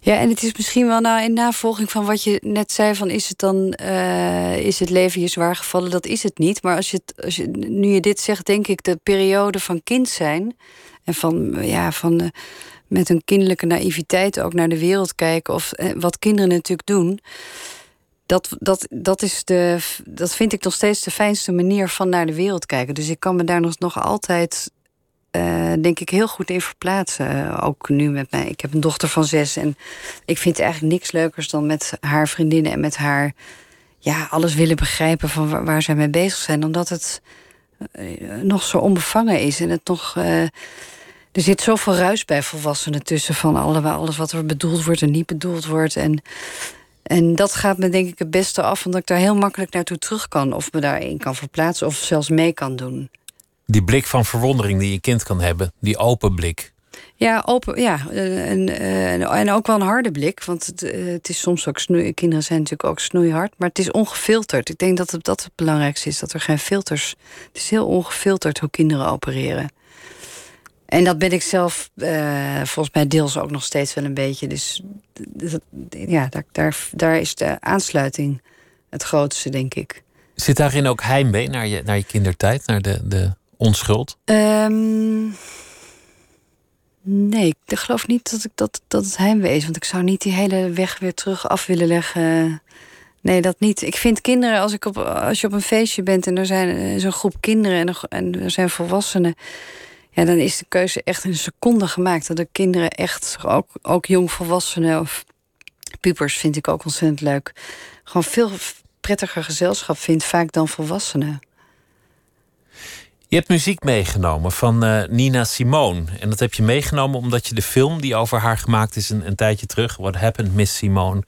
Ja, en het is misschien wel nou in navolging van wat je net zei: van is het dan uh, is het leven je zwaar gevallen? Dat is het niet. Maar als je, het, als je nu je dit zegt, denk ik de periode van kind zijn en van ja, van met een kinderlijke naïviteit ook naar de wereld kijken. Of eh, wat kinderen natuurlijk doen. Dat, dat, dat, is de, dat vind ik nog steeds de fijnste manier van naar de wereld kijken. Dus ik kan me daar nog, nog altijd, uh, denk ik, heel goed in verplaatsen. ook nu met mij. Ik heb een dochter van zes en ik vind eigenlijk niks leukers dan met haar vriendinnen en met haar ja, alles willen begrijpen van waar, waar zij mee bezig zijn. Omdat het nog zo onbevangen is en het nog. Uh, er zit zoveel ruis bij volwassenen tussen van alles wat er bedoeld wordt en niet bedoeld wordt. En, en dat gaat me denk ik het beste af, omdat ik daar heel makkelijk naartoe terug kan. Of me daarin kan verplaatsen of zelfs mee kan doen. Die blik van verwondering die je kind kan hebben, die open blik. Ja, open, ja. En, en ook wel een harde blik. Want het, het is soms ook snoei. Kinderen zijn natuurlijk ook snoeihard. Maar het is ongefilterd. Ik denk dat het, dat het belangrijkste is. Dat er geen filters. Het is heel ongefilterd hoe kinderen opereren. En dat ben ik zelf uh, volgens mij deels ook nog steeds wel een beetje. Dus ja, daar, daar, daar is de aansluiting het grootste, denk ik. Zit daarin ook heimwee naar je, naar je kindertijd, naar de, de onschuld? Um, nee, ik geloof niet dat, ik dat, dat het heimwee is. Want ik zou niet die hele weg weer terug af willen leggen. Nee, dat niet. Ik vind kinderen, als, ik op, als je op een feestje bent en er zijn zo'n groep kinderen en er, en er zijn volwassenen ja, dan is de keuze echt in een seconde gemaakt. Dat de kinderen echt, ook, ook jongvolwassenen of pubers vind ik ook ontzettend leuk. Gewoon veel prettiger gezelschap vindt vaak dan volwassenen. Je hebt muziek meegenomen van uh, Nina Simone. En dat heb je meegenomen omdat je de film die over haar gemaakt is een, een tijdje terug, What Happened Miss Simone,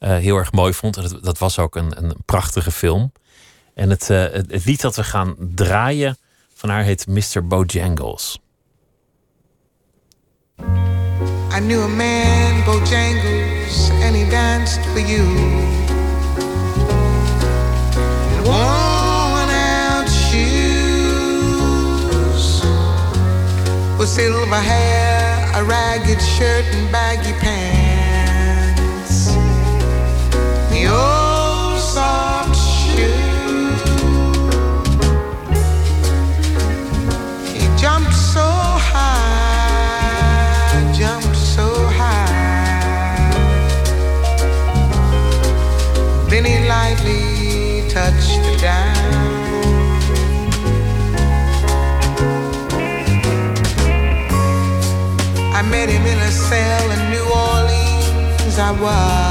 uh, heel erg mooi vond. Dat, dat was ook een, een prachtige film. En het, uh, het, lied dat we gaan draaien van haar heet Mr. Bojangles. I knew a man, Bojangles, and he danced for you. With silver hair, a ragged shirt, and baggy pants. The old soft shoes. jumped so high, fell in New Orleans, I was.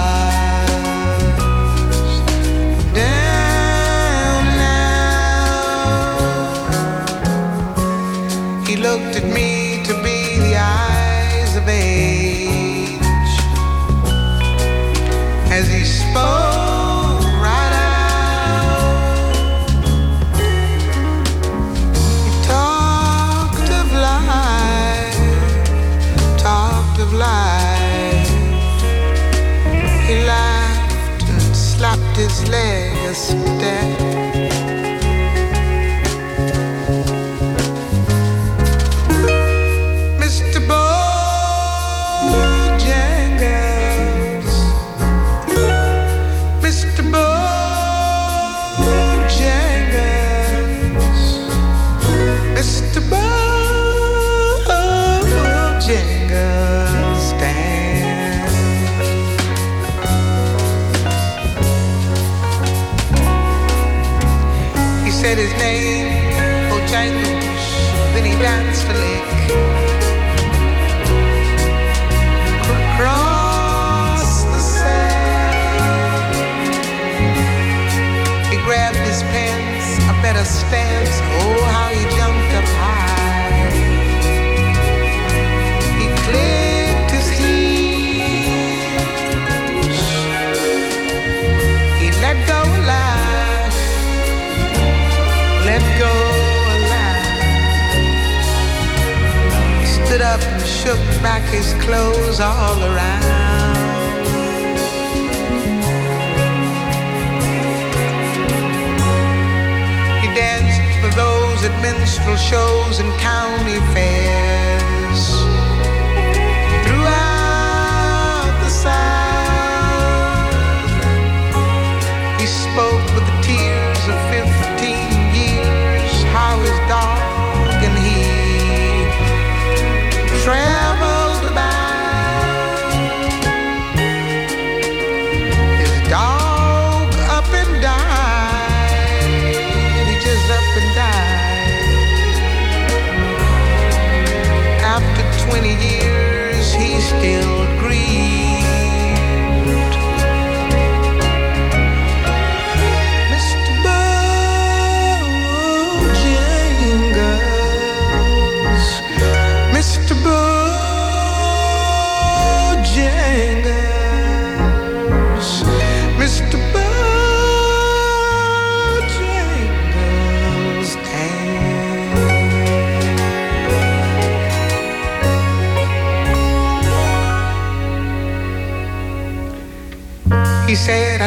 Back his clothes all around. He danced for those at minstrel shows and county fairs.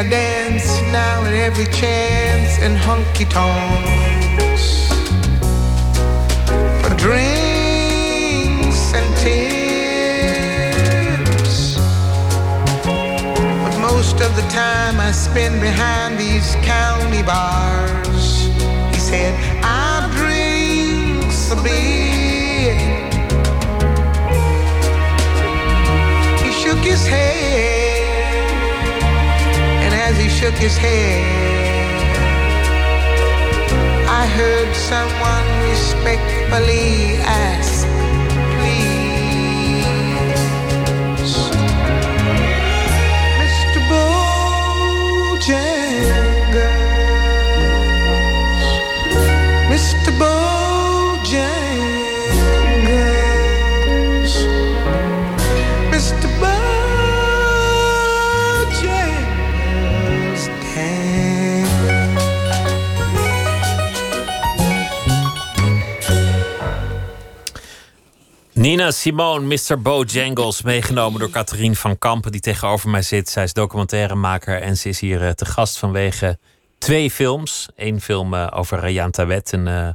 I dance now at every chance in honky tonks for drinks and tips. But most of the time I spend behind these county bars. He said, I drink a bit. He shook his head, shook his head, I heard someone respectfully Nina Simone, Mr. Bojangles, meegenomen door Catherine van Kampen, die tegenover mij zit. Zij is documentairemaker en ze is hier eh, te gast vanwege twee films. Eén film eh, over Rayan Tawet, een eh,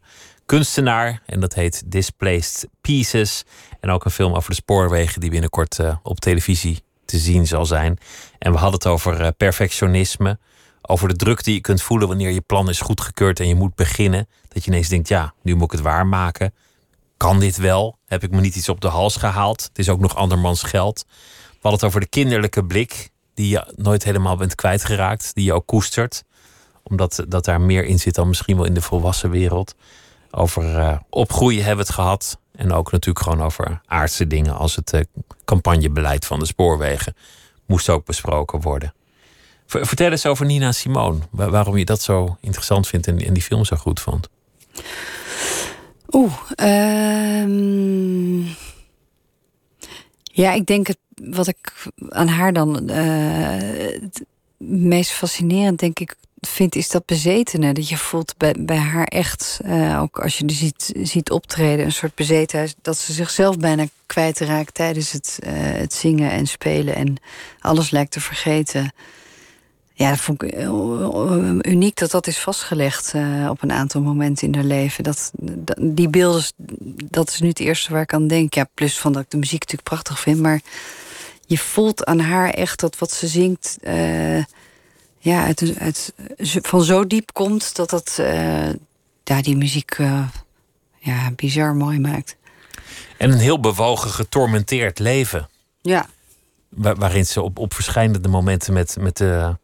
kunstenaar, en dat heet Displaced Pieces. En ook een film over de spoorwegen, die binnenkort op televisie te zien zal zijn. En we hadden het over perfectionisme, over de druk die je kunt voelen wanneer je plan is goedgekeurd en je moet beginnen. Dat je ineens denkt, ja, nu moet ik het waarmaken kan dit wel? Heb ik me niet iets op de hals gehaald? Het is ook nog andermans geld. We hadden het over de kinderlijke blik, die je nooit helemaal bent kwijtgeraakt, die je ook koestert, omdat dat daar meer in zit dan misschien wel in de volwassen wereld. Over eh, opgroeien hebben we het gehad. En ook natuurlijk gewoon over aardse dingen als het eh, campagnebeleid van de spoorwegen. moest ook besproken worden. Vertel eens over Nina Simone. Waarom je dat zo interessant vindt en, die film zo goed vond. Oeh, um, ja, ik denk het, wat ik aan haar dan uh, het meest fascinerend, denk ik, vind, is dat bezetene. Dat je voelt bij, haar echt, uh, ook als je er ziet, ziet optreden, een soort bezetenheid. Dat ze zichzelf bijna kwijtraakt tijdens het, uh, het zingen en spelen. En alles lijkt te vergeten. Ja, dat vond ik eh, uniek dat dat is vastgelegd uh, op een aantal momenten in haar leven. Dat, dat, die beelden, dat is nu het eerste waar ik aan denk. Ja, plus van dat ik de muziek natuurlijk prachtig vind. Maar je voelt aan haar echt dat wat ze zingt... Uh, ja, uit, uit, van zo diep komt dat dat uh, ja, die muziek ja, bizar mooi maakt. En een heel bewogen, getormenteerd leven. Ja. waarin ze op, op verschillende momenten met, met de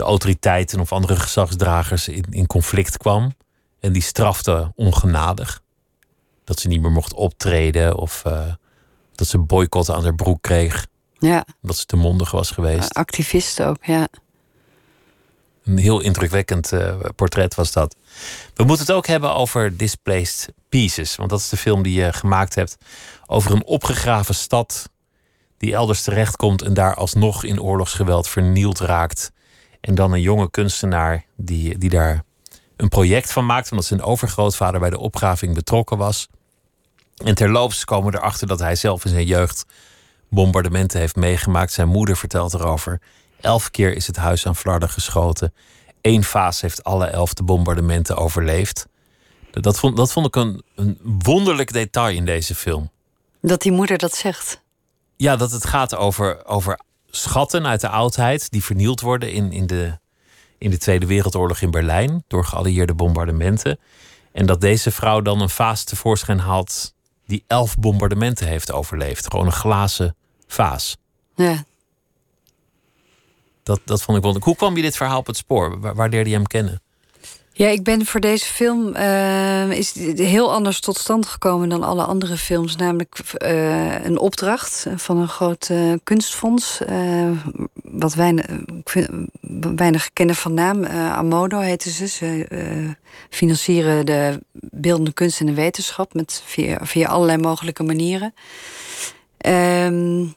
de autoriteiten of andere gezagsdragers in, in conflict kwam. En die strafte ongenadig. Dat ze niet meer mocht optreden of uh, dat ze boycott aan haar broek kreeg. Ja. Dat ze te mondig was geweest. Activist ook, ja. Een heel indrukwekkend uh, portret was dat. We moeten het ook hebben over Displaced Pieces. Want dat is de film die je gemaakt hebt over een opgegraven stad die elders terechtkomt en daar alsnog in oorlogsgeweld vernield raakt. En dan een jonge kunstenaar die, die daar een project van maakt, omdat zijn overgrootvader bij de opgraving betrokken was. En terloops komen we erachter dat hij zelf in zijn jeugd bombardementen heeft meegemaakt. Zijn moeder vertelt erover. Elf keer is het huis aan flarden geschoten. Eén vaas heeft alle elf de bombardementen overleefd. Dat vond, dat vond ik een, een wonderlijk detail in deze film. Dat die moeder dat zegt. Ja, dat het gaat over, over schatten uit de oudheid die vernield worden in, in, de, in de Tweede Wereldoorlog in Berlijn door geallieerde bombardementen. En dat deze vrouw dan een vaas tevoorschijn haalt die elf bombardementen heeft overleefd. Gewoon een glazen vaas. Ja. Dat, dat vond ik wonderlijk. Hoe kwam je dit verhaal op het spoor? Waar, waar leerde je hem kennen? Ja, ik ben voor deze film uh, is heel anders tot stand gekomen dan alle andere films. Namelijk uh, een opdracht van een groot uh, kunstfonds. wat weinig, weinig kennen van naam. Amodo heette ze. Ze financieren de beeldende kunst en de wetenschap met via, allerlei mogelijke manieren. Um,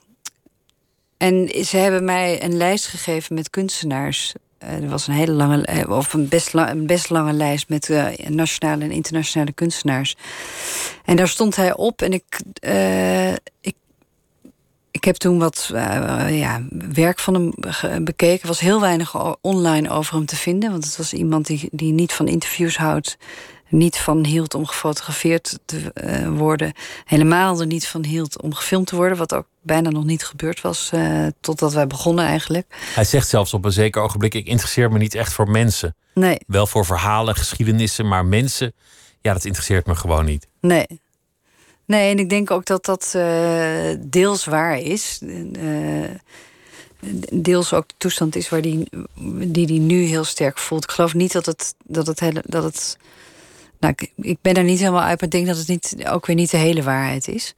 en ze hebben mij een lijst gegeven met kunstenaars eh, er was een hele lange, eh, of een best, een best lange lijst met uh, nationale en internationale kunstenaars. En daar stond hij op en ik, ik, ik heb toen wat ja, werk van hem bekeken. Er was heel weinig online over hem te vinden, want het was iemand die, die niet van interviews houdt niet van hield om gefotografeerd te uh, worden. Helemaal er niet van hield om gefilmd te worden. Wat ook bijna nog niet gebeurd was uh, totdat wij begonnen eigenlijk. Hij zegt zelfs op een zeker ogenblik... ik interesseer me niet echt voor mensen. Nee. Wel voor verhalen, geschiedenissen, maar mensen... ja, dat interesseert me gewoon niet. Nee. Nee, en ik denk ook dat dat uh, deels waar is deels ook de toestand is waar die, die die nu heel sterk voelt. Ik geloof niet dat het, dat het, hele, dat het nou, ik, ben er niet helemaal uit, maar ik denk dat het niet, ook weer niet de hele waarheid is.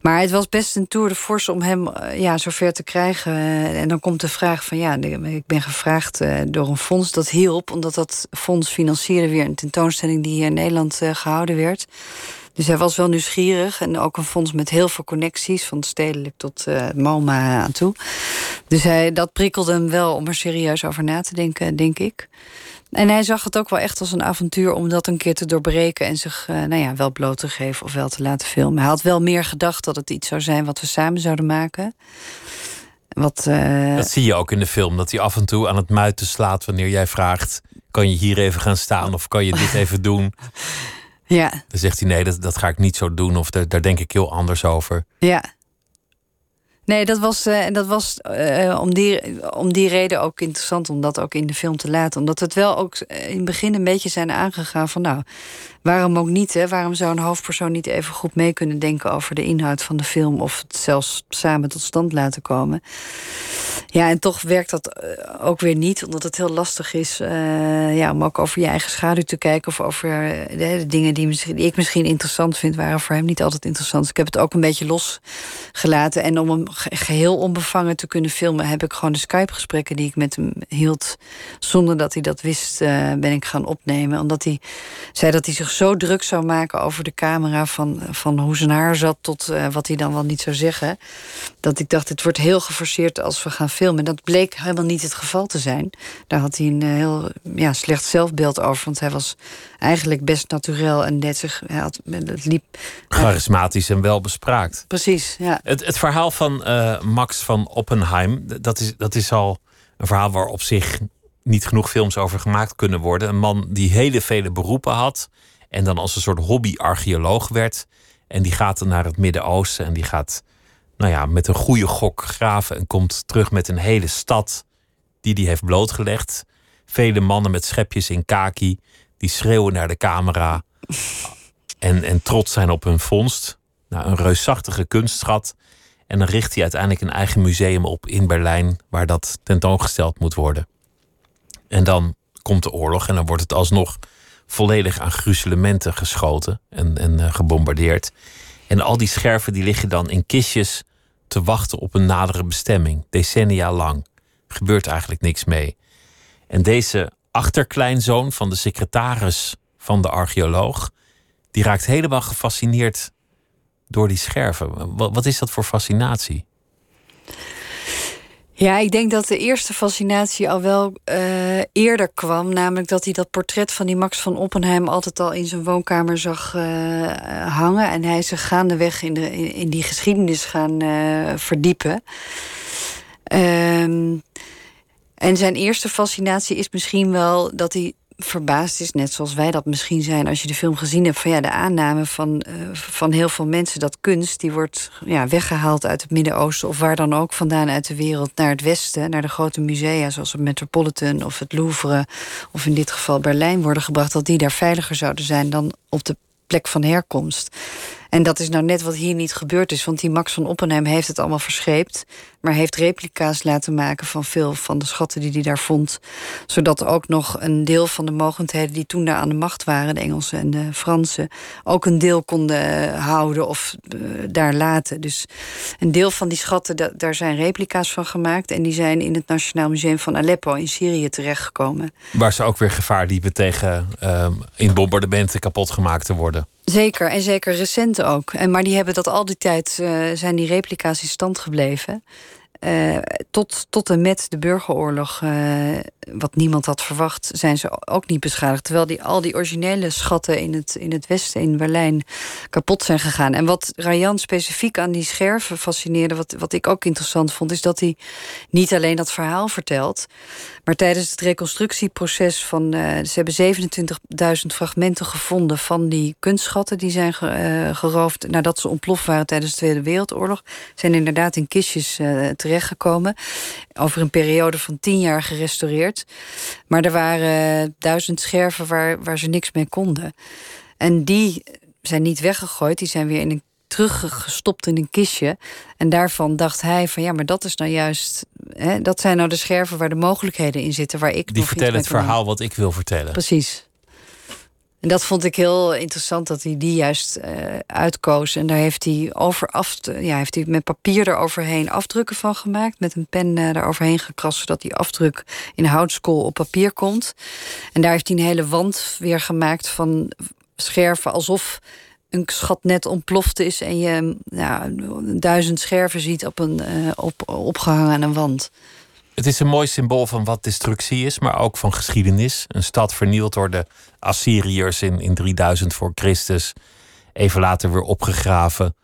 Maar het was best een tour de force om hem uh, ja, zover te krijgen. en dan komt de vraag van ja, ik ben gevraagd uh, door een fonds dat hielp, omdat dat fonds financierde weer een tentoonstelling die hier in Nederland uh, gehouden werd. Dus hij was wel nieuwsgierig en ook een fonds met heel veel connecties, van stedelijk tot MoMA aan toe. Dus hij, dat prikkelde hem wel om er serieus over na te denken, denk ik. En hij zag het ook wel echt als een avontuur om dat een keer te doorbreken en zich uh, nou ja, wel bloot te geven of wel te laten filmen. Hij had wel meer gedacht dat het iets zou zijn wat we samen zouden maken. Wat, uh... Dat zie je ook in de film, dat hij af en toe aan het muiten slaat wanneer jij vraagt: kan je hier even gaan staan of kan je dit even doen? Ja. Dan zegt hij: nee, dat, dat ga ik niet zo doen of daar, daar denk ik heel anders over. Ja. Nee, dat was, uh, dat was uh, om, die, om die reden ook interessant om dat ook in de film te laten. Omdat het wel ook in het begin een beetje zijn aangegaan van nou, waarom ook niet? Hè? Waarom zou een hoofdpersoon niet even goed mee kunnen denken over de inhoud van de film of het zelfs samen tot stand laten komen? Ja, en toch werkt dat eh, ook weer niet, omdat het heel lastig is uh, ja, om ook over je eigen schaduw te kijken of over de, de dingen die, ik misschien interessant vind, waren voor hem niet altijd interessant. Dus ik heb het ook een beetje losgelaten. En om hem geheel onbevangen te kunnen filmen, heb ik gewoon de Skype-gesprekken die ik met hem hield, zonder dat hij dat wist, ben ik gaan opnemen. Omdat hij zei dat hij zich zo druk zou maken over de camera, van, van hoe zijn haar zat tot uh, wat hij dan wel niet zou zeggen. Dat ik dacht, het wordt heel geforceerd als we gaan filmen. Dat bleek helemaal niet het geval te zijn. Daar had hij een eh, heel ja, slecht zelfbeeld over. Want hij was eigenlijk best natuurlijk en net zich. Hij had, het liep. Charismatisch en welbespraakt. Precies, ja. Het, het verhaal van uh, Max van Oppenheim, dat is, dat is al een verhaal waar op zich niet genoeg films over gemaakt kunnen worden. Een man die hele vele beroepen had. En dan als een soort hobby-archeoloog werd. En die gaat dan naar het Midden-Oosten en die gaat nou ja, met een goede gok graven en komt terug met een hele stad die hij heeft blootgelegd. Vele mannen met schepjes in kaki die schreeuwen naar de camera en, en trots zijn op hun vondst. Nou, een reusachtige kunstschat. En dan richt hij uiteindelijk een eigen museum op in Berlijn, waar dat tentoongesteld moet worden. En dan komt de oorlog en dan wordt het alsnog volledig aan gruzelementen geschoten en, en uh, gebombardeerd. En al die scherven die liggen dan in kistjes te wachten op een nadere bestemming, decennia lang. Gebeurt eigenlijk niks mee. En deze achterkleinzoon van de secretaris van de archeoloog, die raakt helemaal gefascineerd door die scherven. Wat, is dat voor fascinatie? Ja, ik denk dat de eerste fascinatie al wel uh, eerder kwam. Namelijk dat hij dat portret van die Max van Oppenheim altijd al in zijn woonkamer zag uh, hangen. En hij zich gaandeweg in, de, in, die geschiedenis gaan uh, verdiepen. Ehm, en zijn eerste fascinatie is misschien wel dat hij verbaasd is, net zoals wij dat misschien zijn als je de film gezien hebt, van ja, de aanname van, uh, van heel veel mensen dat kunst die wordt ja, weggehaald uit het Midden-Oosten of waar dan ook vandaan uit de wereld naar het Westen, naar de grote musea zoals het Metropolitan of het Louvre of in dit geval Berlijn worden gebracht, dat die daar veiliger zouden zijn dan op de plek van herkomst. En dat is nou net wat hier niet gebeurd is. Want die Max van Oppenheim heeft het allemaal verscheept. Maar heeft replica's laten maken van veel van de schatten die hij daar vond. Zodat ook nog een deel van de mogendheden die toen daar aan de macht waren, de Engelsen en de Fransen, ook een deel konden houden of uh, daar laten. Dus een deel van die schatten, daar zijn replica's van gemaakt. En die zijn in het Nationaal Museum van Aleppo in Syrië terechtgekomen. Waar ze ook weer gevaar liepen tegen uh, in bombardementen kapot gemaakt te worden. Zeker, en zeker recent ook. En, maar die hebben dat al die tijd, uh, zijn die replica's in stand gebleven. Uh, tot, tot en met de burgeroorlog, uh, wat niemand had verwacht, zijn ze ook niet beschadigd. Terwijl die, al die originele schatten in het, in het Westen, in Berlijn, kapot zijn gegaan. En wat Rayan specifiek aan die scherven fascineerde, wat, wat ik ook interessant vond, is dat hij niet alleen dat verhaal vertelt, maar tijdens het reconstructieproces van. Uh, ze hebben 27.000 fragmenten gevonden van die kunstschatten die zijn ge, geroofd nadat ze ontploft waren tijdens de Tweede Wereldoorlog. Zijn inderdaad in kistjes terecht terechtgekomen. Over een periode van tien jaar gerestaureerd. Maar er waren duizend scherven waar, waar ze niks mee konden. En die zijn niet weggegooid, die zijn weer in een teruggestopt in een kistje. En daarvan dacht hij van ja, maar dat is nou juist... Hè, dat zijn nou de scherven waar de mogelijkheden in zitten... waar ik Die vertellen het verhaal wat ik wil vertellen. Precies. En dat vond ik heel interessant dat hij die juist uh, uitkoos. En daar heeft hij, over af, ja, heeft hij met papier eroverheen afdrukken van gemaakt. Met een pen uh, eroverheen gekrast, zodat die afdruk in houtskool op papier komt. En daar heeft hij een hele wand weer gemaakt van scherven, alsof een schat net ontploft is en je duizend scherven ziet op een, uh, op, opgehangen aan een wand. Het is een mooi symbool van wat destructie is, maar ook van geschiedenis. Een stad vernield door de Assyriërs in, in 3000 voor Christus. Even later weer opgegraven.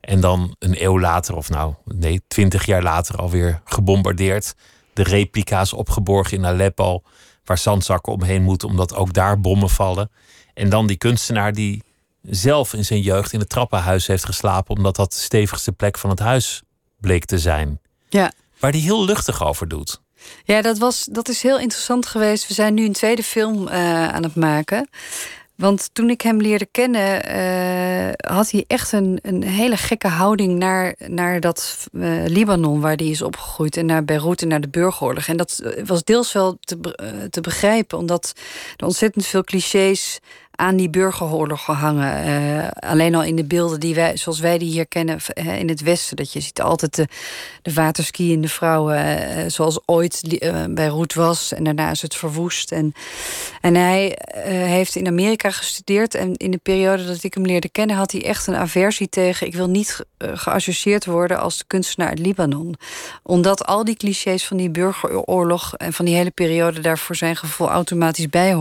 En dan een eeuw later, of nou, nee, twintig jaar later alweer gebombardeerd. De replica's opgeborgen in Aleppo, waar zandzakken omheen moeten, omdat ook daar bommen vallen. En dan die kunstenaar die zelf in zijn jeugd in het trappenhuis heeft geslapen, omdat dat de stevigste plek van het huis bleek te zijn. Ja waar hij heel luchtig over doet. Ja, dat, was, dat is heel interessant geweest. We zijn nu een tweede film uh, aan het maken. Want toen ik hem leerde kennen, uh, had hij echt een, een hele gekke houding naar, naar dat uh, Libanon waar hij is opgegroeid. En naar Beirut en naar de burgeroorlog. En dat was deels wel te, te begrijpen, omdat er ontzettend veel clichés aan die burgeroorlog gehangen. Uh, alleen al in de beelden die wij, zoals wij die hier kennen uh, in het Westen. Dat je ziet altijd de, de waterskiënde vrouwen uh, zoals ooit bij Roet was. En daarna is het verwoest. En, en hij heeft in Amerika gestudeerd. En in de periode dat ik hem leerde kennen had hij echt een aversie tegen... ik wil niet geassocieerd worden als de kunstenaar uit Libanon. Omdat al die clichés van die burgeroorlog... en van die hele periode daar voor zijn gevoel automatisch bij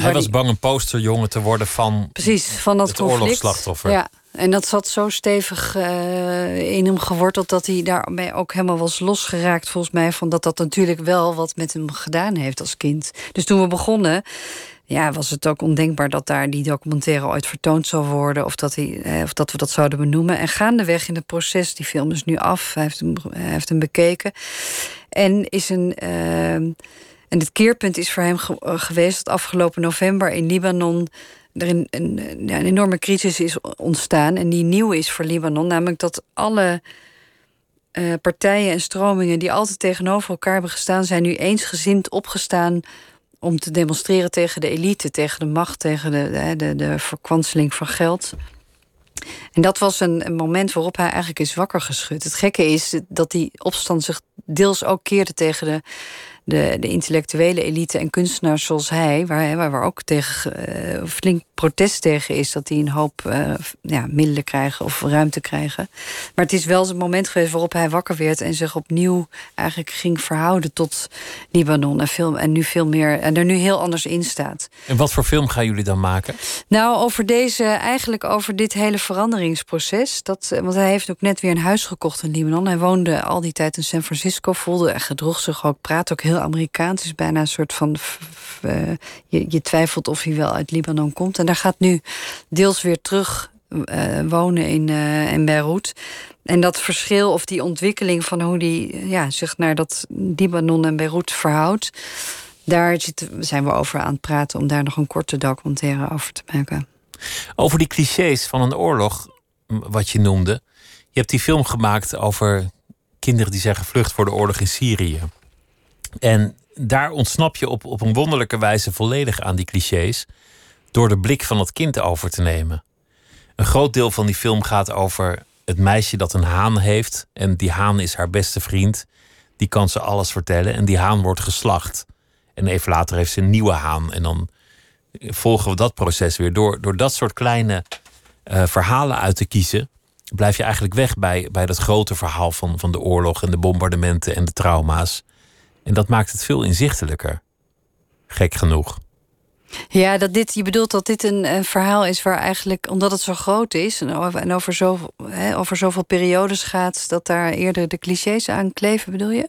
Hij was bang een posterjongen te worden van, Precies, van dat het conflict. oorlogsslachtoffer. Ja, en dat zat zo stevig uh, in hem geworteld dat hij daarmee ook helemaal was losgeraakt, volgens mij, van dat dat natuurlijk wel wat met hem gedaan heeft als kind. Dus toen we begonnen. Ja, was het ook ondenkbaar dat daar die documentaire ooit vertoond zou worden. Of dat, hij, eh, of dat we dat zouden benoemen. En gaandeweg in het proces, die film is nu af. Hij heeft hem, hij heeft hem bekeken. En is een. Uh, en het keerpunt is voor hem geweest dat afgelopen november in Libanon er een, een, enorme crisis is ontstaan. En die nieuw is voor Libanon. Namelijk dat alle uh, partijen en stromingen die altijd tegenover elkaar hebben gestaan, zijn nu eensgezind opgestaan om te demonstreren tegen de elite, tegen de macht, tegen de, de, de, de verkwanseling van geld. En dat was een, een, moment waarop hij eigenlijk is wakker geschud. Het gekke is dat die opstand zich deels ook keerde tegen de de, de intellectuele elite en kunstenaars zoals hij, waar, waar, waar ook tegen, uh, flink protest tegen is dat die een hoop uh, ja, middelen krijgen of ruimte krijgen. Maar het is wel het moment geweest waarop hij wakker werd en zich opnieuw eigenlijk ging verhouden tot Libanon en, veel, en nu veel meer en er nu heel anders in staat. En wat voor film gaan jullie dan maken? Nou, over deze, eigenlijk over dit hele veranderingsproces. Dat, want hij heeft ook net weer een huis gekocht in Libanon. Hij woonde al die tijd in San Francisco, voelde en gedroeg zich ook, praat ook heel Amerikaans. is bijna een soort van. Uh, je, je, twijfelt of hij wel uit Libanon komt. En daar gaat nu deels weer terug uh, wonen in, uh, in Beirut. En dat verschil of die ontwikkeling van hoe die ja, zich naar dat Libanon en Beirut verhoudt. Daar zijn we over aan het praten om daar nog een korte documentaire over te maken. Over die clichés van een oorlog, wat je noemde. Je hebt die film gemaakt over kinderen die zijn gevlucht voor de oorlog in Syrië. En daar ontsnap je op, op een wonderlijke wijze volledig aan die clichés. door de blik van het kind over te nemen. Een groot deel van die film gaat over het meisje dat een haan heeft. En die haan is haar beste vriend. Die kan ze alles vertellen. En die haan wordt geslacht. En even later heeft ze een nieuwe haan. En dan volgen we dat proces weer. Door, door dat soort kleine uh, verhalen uit te kiezen. blijf je eigenlijk weg bij, bij dat grote verhaal van, van de oorlog en de bombardementen en de trauma's. En dat maakt het veel inzichtelijker. Gek genoeg. Ja, dat dit, je bedoelt dat dit een, een verhaal is waar eigenlijk, omdat het zo groot is en over, en over, zoveel, hè, over zoveel periodes gaat, dat daar eerder de clichés aan kleven, bedoel je?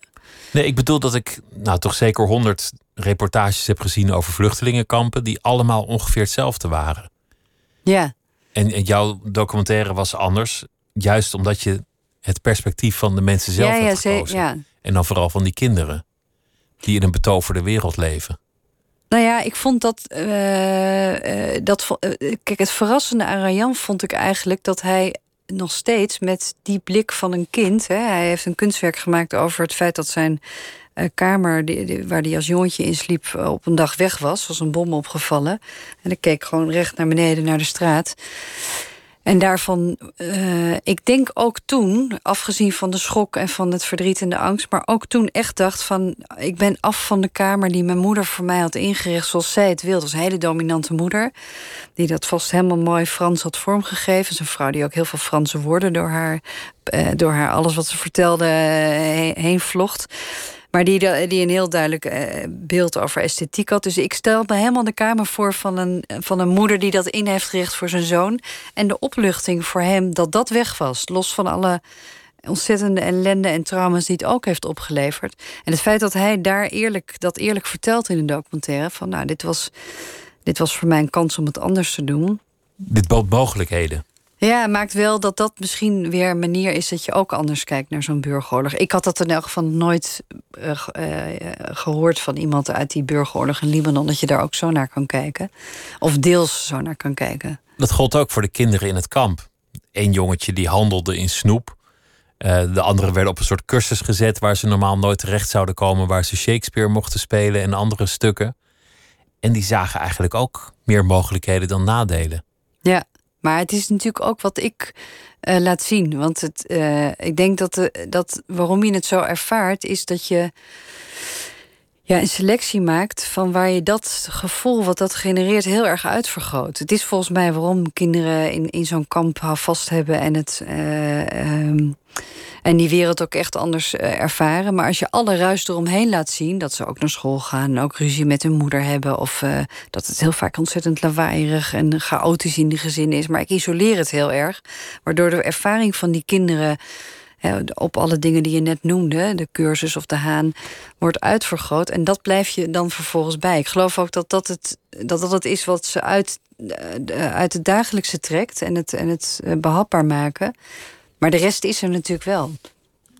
Nee, ik bedoel dat ik nou toch zeker honderd reportages heb gezien over vluchtelingenkampen, die allemaal ongeveer hetzelfde waren. Ja. En, en jouw documentaire was anders, juist omdat je het perspectief van de mensen zelf ja, hebt gekozen. Ja. En dan vooral van die kinderen die in een betoverde wereld leven? Nou ja, ik vond dat. Uh, uh, dat uh, kijk, het verrassende aan Rayan vond ik eigenlijk dat hij nog steeds met die blik van een kind. Hè, hij heeft een kunstwerk gemaakt over het feit dat zijn kamer, die, waar hij als jongetje in sliep, op een dag weg was. was een bom opgevallen. En ik keek gewoon recht naar beneden naar de straat. En daarvan, uh, ik denk ook toen, afgezien van de schok en van het verdriet en de angst, maar ook toen echt dacht van, ik ben af van de kamer die mijn moeder voor mij had ingericht zoals zij het wilde. Een hele dominante moeder, die dat vast helemaal mooi Frans had vormgegeven. Dat is een vrouw die ook heel veel Franse woorden door haar, uh, door haar alles wat ze vertelde uh, heen vlocht. Maar die, die een heel duidelijk eh, beeld over esthetiek had. Dus ik stel me helemaal de kamer voor van een, van een moeder die dat in heeft gericht voor zijn zoon. En de opluchting voor hem dat dat weg was. Los van alle ontzettende ellende en trauma's die het ook heeft opgeleverd. En het feit dat hij daar eerlijk, dat eerlijk vertelt in de documentaire: van nou, dit was, dit was voor mij een kans om het anders te doen. Dit bood mogelijkheden. Ja, maakt wel dat dat misschien weer een manier is dat je ook anders kijkt naar zo'n burgeroorlog. Ik had dat in elk geval nooit uh, uh, gehoord van iemand uit die burgeroorlog in Libanon, dat je daar ook zo naar kan kijken. Of deels zo naar kan kijken. Dat gold ook voor de kinderen in het kamp. Eén jongetje die handelde in snoep. Uh, de anderen werden op een soort cursus gezet waar ze normaal nooit terecht zouden komen, waar ze Shakespeare mochten spelen en andere stukken. En die zagen eigenlijk ook meer mogelijkheden dan nadelen. Ja, maar het is natuurlijk ook wat ik uh, laat zien. Want het, uh, ik denk dat, de, dat waarom je het zo ervaart, is dat je ja, een selectie maakt van waar je dat gevoel wat dat genereert heel erg uitvergroot. Het is volgens mij waarom kinderen in, in zo'n kamp vast hebben en het. Uh, um, en die wereld ook echt anders uh, ervaren. Maar als je alle ruis eromheen laat zien, dat ze ook naar school gaan en ook ruzie met hun moeder hebben, of uh, dat het heel vaak ontzettend lawaaierig en chaotisch in de gezin is. Maar ik isoleer het heel erg, waardoor de ervaring van die kinderen op alle dingen die je net noemde, de cursus of de haan, wordt uitvergroot. En dat blijf je dan vervolgens bij. Ik geloof ook dat dat het, dat dat het is wat ze uit, eh, uit het dagelijkse trekt en het, en het eh, behapbaar maken. Maar de rest is er natuurlijk wel.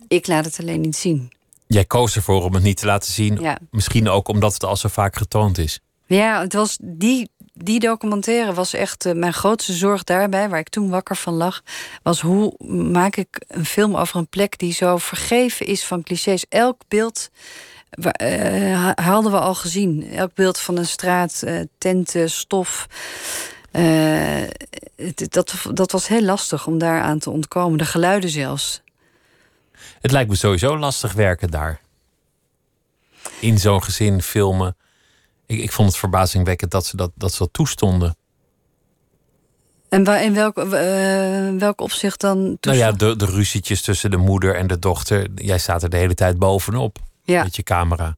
Ik laat het alleen niet zien. Jij koos ervoor om het niet te laten zien. Ja. Misschien ook omdat het al zo vaak getoond is. Ja, het was die die documentaire was echt uh, mijn grootste zorg daarbij, waar ik toen wakker van lag, was hoe maak ik een film over een plek die zo vergeven is van clichés. Elk beeld uh, hadden we al gezien. Elk beeld van een straat, uh, tenten, stof. dat, dat was heel lastig om daaraan te ontkomen. De geluiden zelfs. Het lijkt me sowieso lastig werken daar. In zo'n gezin filmen ik, ik vond het verbazingwekkend dat ze dat, dat ze dat toestonden. En waar, in welk, uh, welk opzicht dan? Toestand? Nou ja, de, de ruzietjes tussen de moeder en de dochter. Jij staat er de hele tijd bovenop ja. met je camera.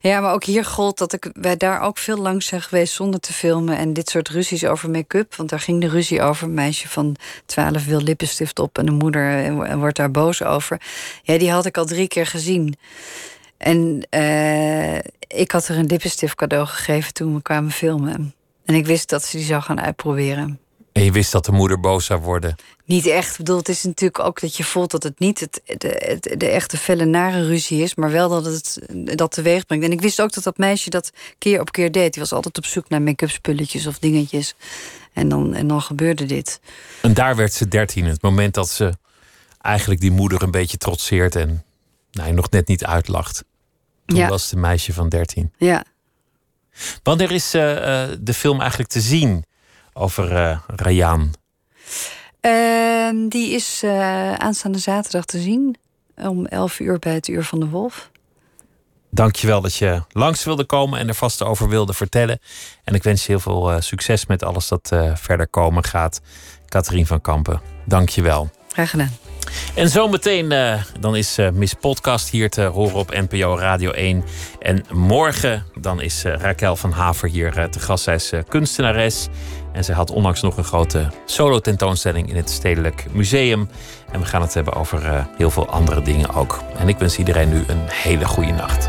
Ja, maar ook hier gold dat ik wij daar ook veel langs zijn geweest zonder te filmen. En dit soort ruzies over make-up. Want daar ging de ruzie over. Een meisje van 12 wil lippenstift op en de moeder en wordt daar boos over. Ja, die had ik al drie keer gezien. En uh, ik had er een lippenstift cadeau gegeven toen we kwamen filmen. En ik wist dat ze die zou gaan uitproberen. En je wist dat de moeder boos zou worden? Niet echt. Ik bedoel, het is natuurlijk ook dat je voelt dat het niet het, de, de, de echte felle nare ruzie is, maar wel dat het dat teweeg brengt. En ik wist ook dat dat meisje dat keer op keer deed. Die was altijd op zoek naar make-up spulletjes of dingetjes. En dan, en dan gebeurde dit. En daar werd ze dertien. Het moment dat ze eigenlijk die moeder een beetje trotseert en nou, nog net niet uitlacht. Toen ja. was het een meisje van 13. Ja. Wanneer is uh, de film eigenlijk te zien over uh? Uh, die is aanstaande zaterdag te zien. Om 11 uur bij het Uur van de Wolf. Dankjewel dat je langs wilde komen en er vast over wilde vertellen. En ik wens je heel veel succes met alles dat verder komen gaat. Katrien van Kampen, dankjewel. Graag gedaan. En zometeen uh, dan is uh, Miss Podcast hier te horen op NPO Radio 1. En morgen dan is uh, Raquel van Haver hier te gast. Zij is kunstenares. En zij had onlangs nog een grote solo tentoonstelling in het Stedelijk Museum. En we gaan het hebben over heel veel andere dingen ook. En ik wens iedereen nu een hele goede nacht.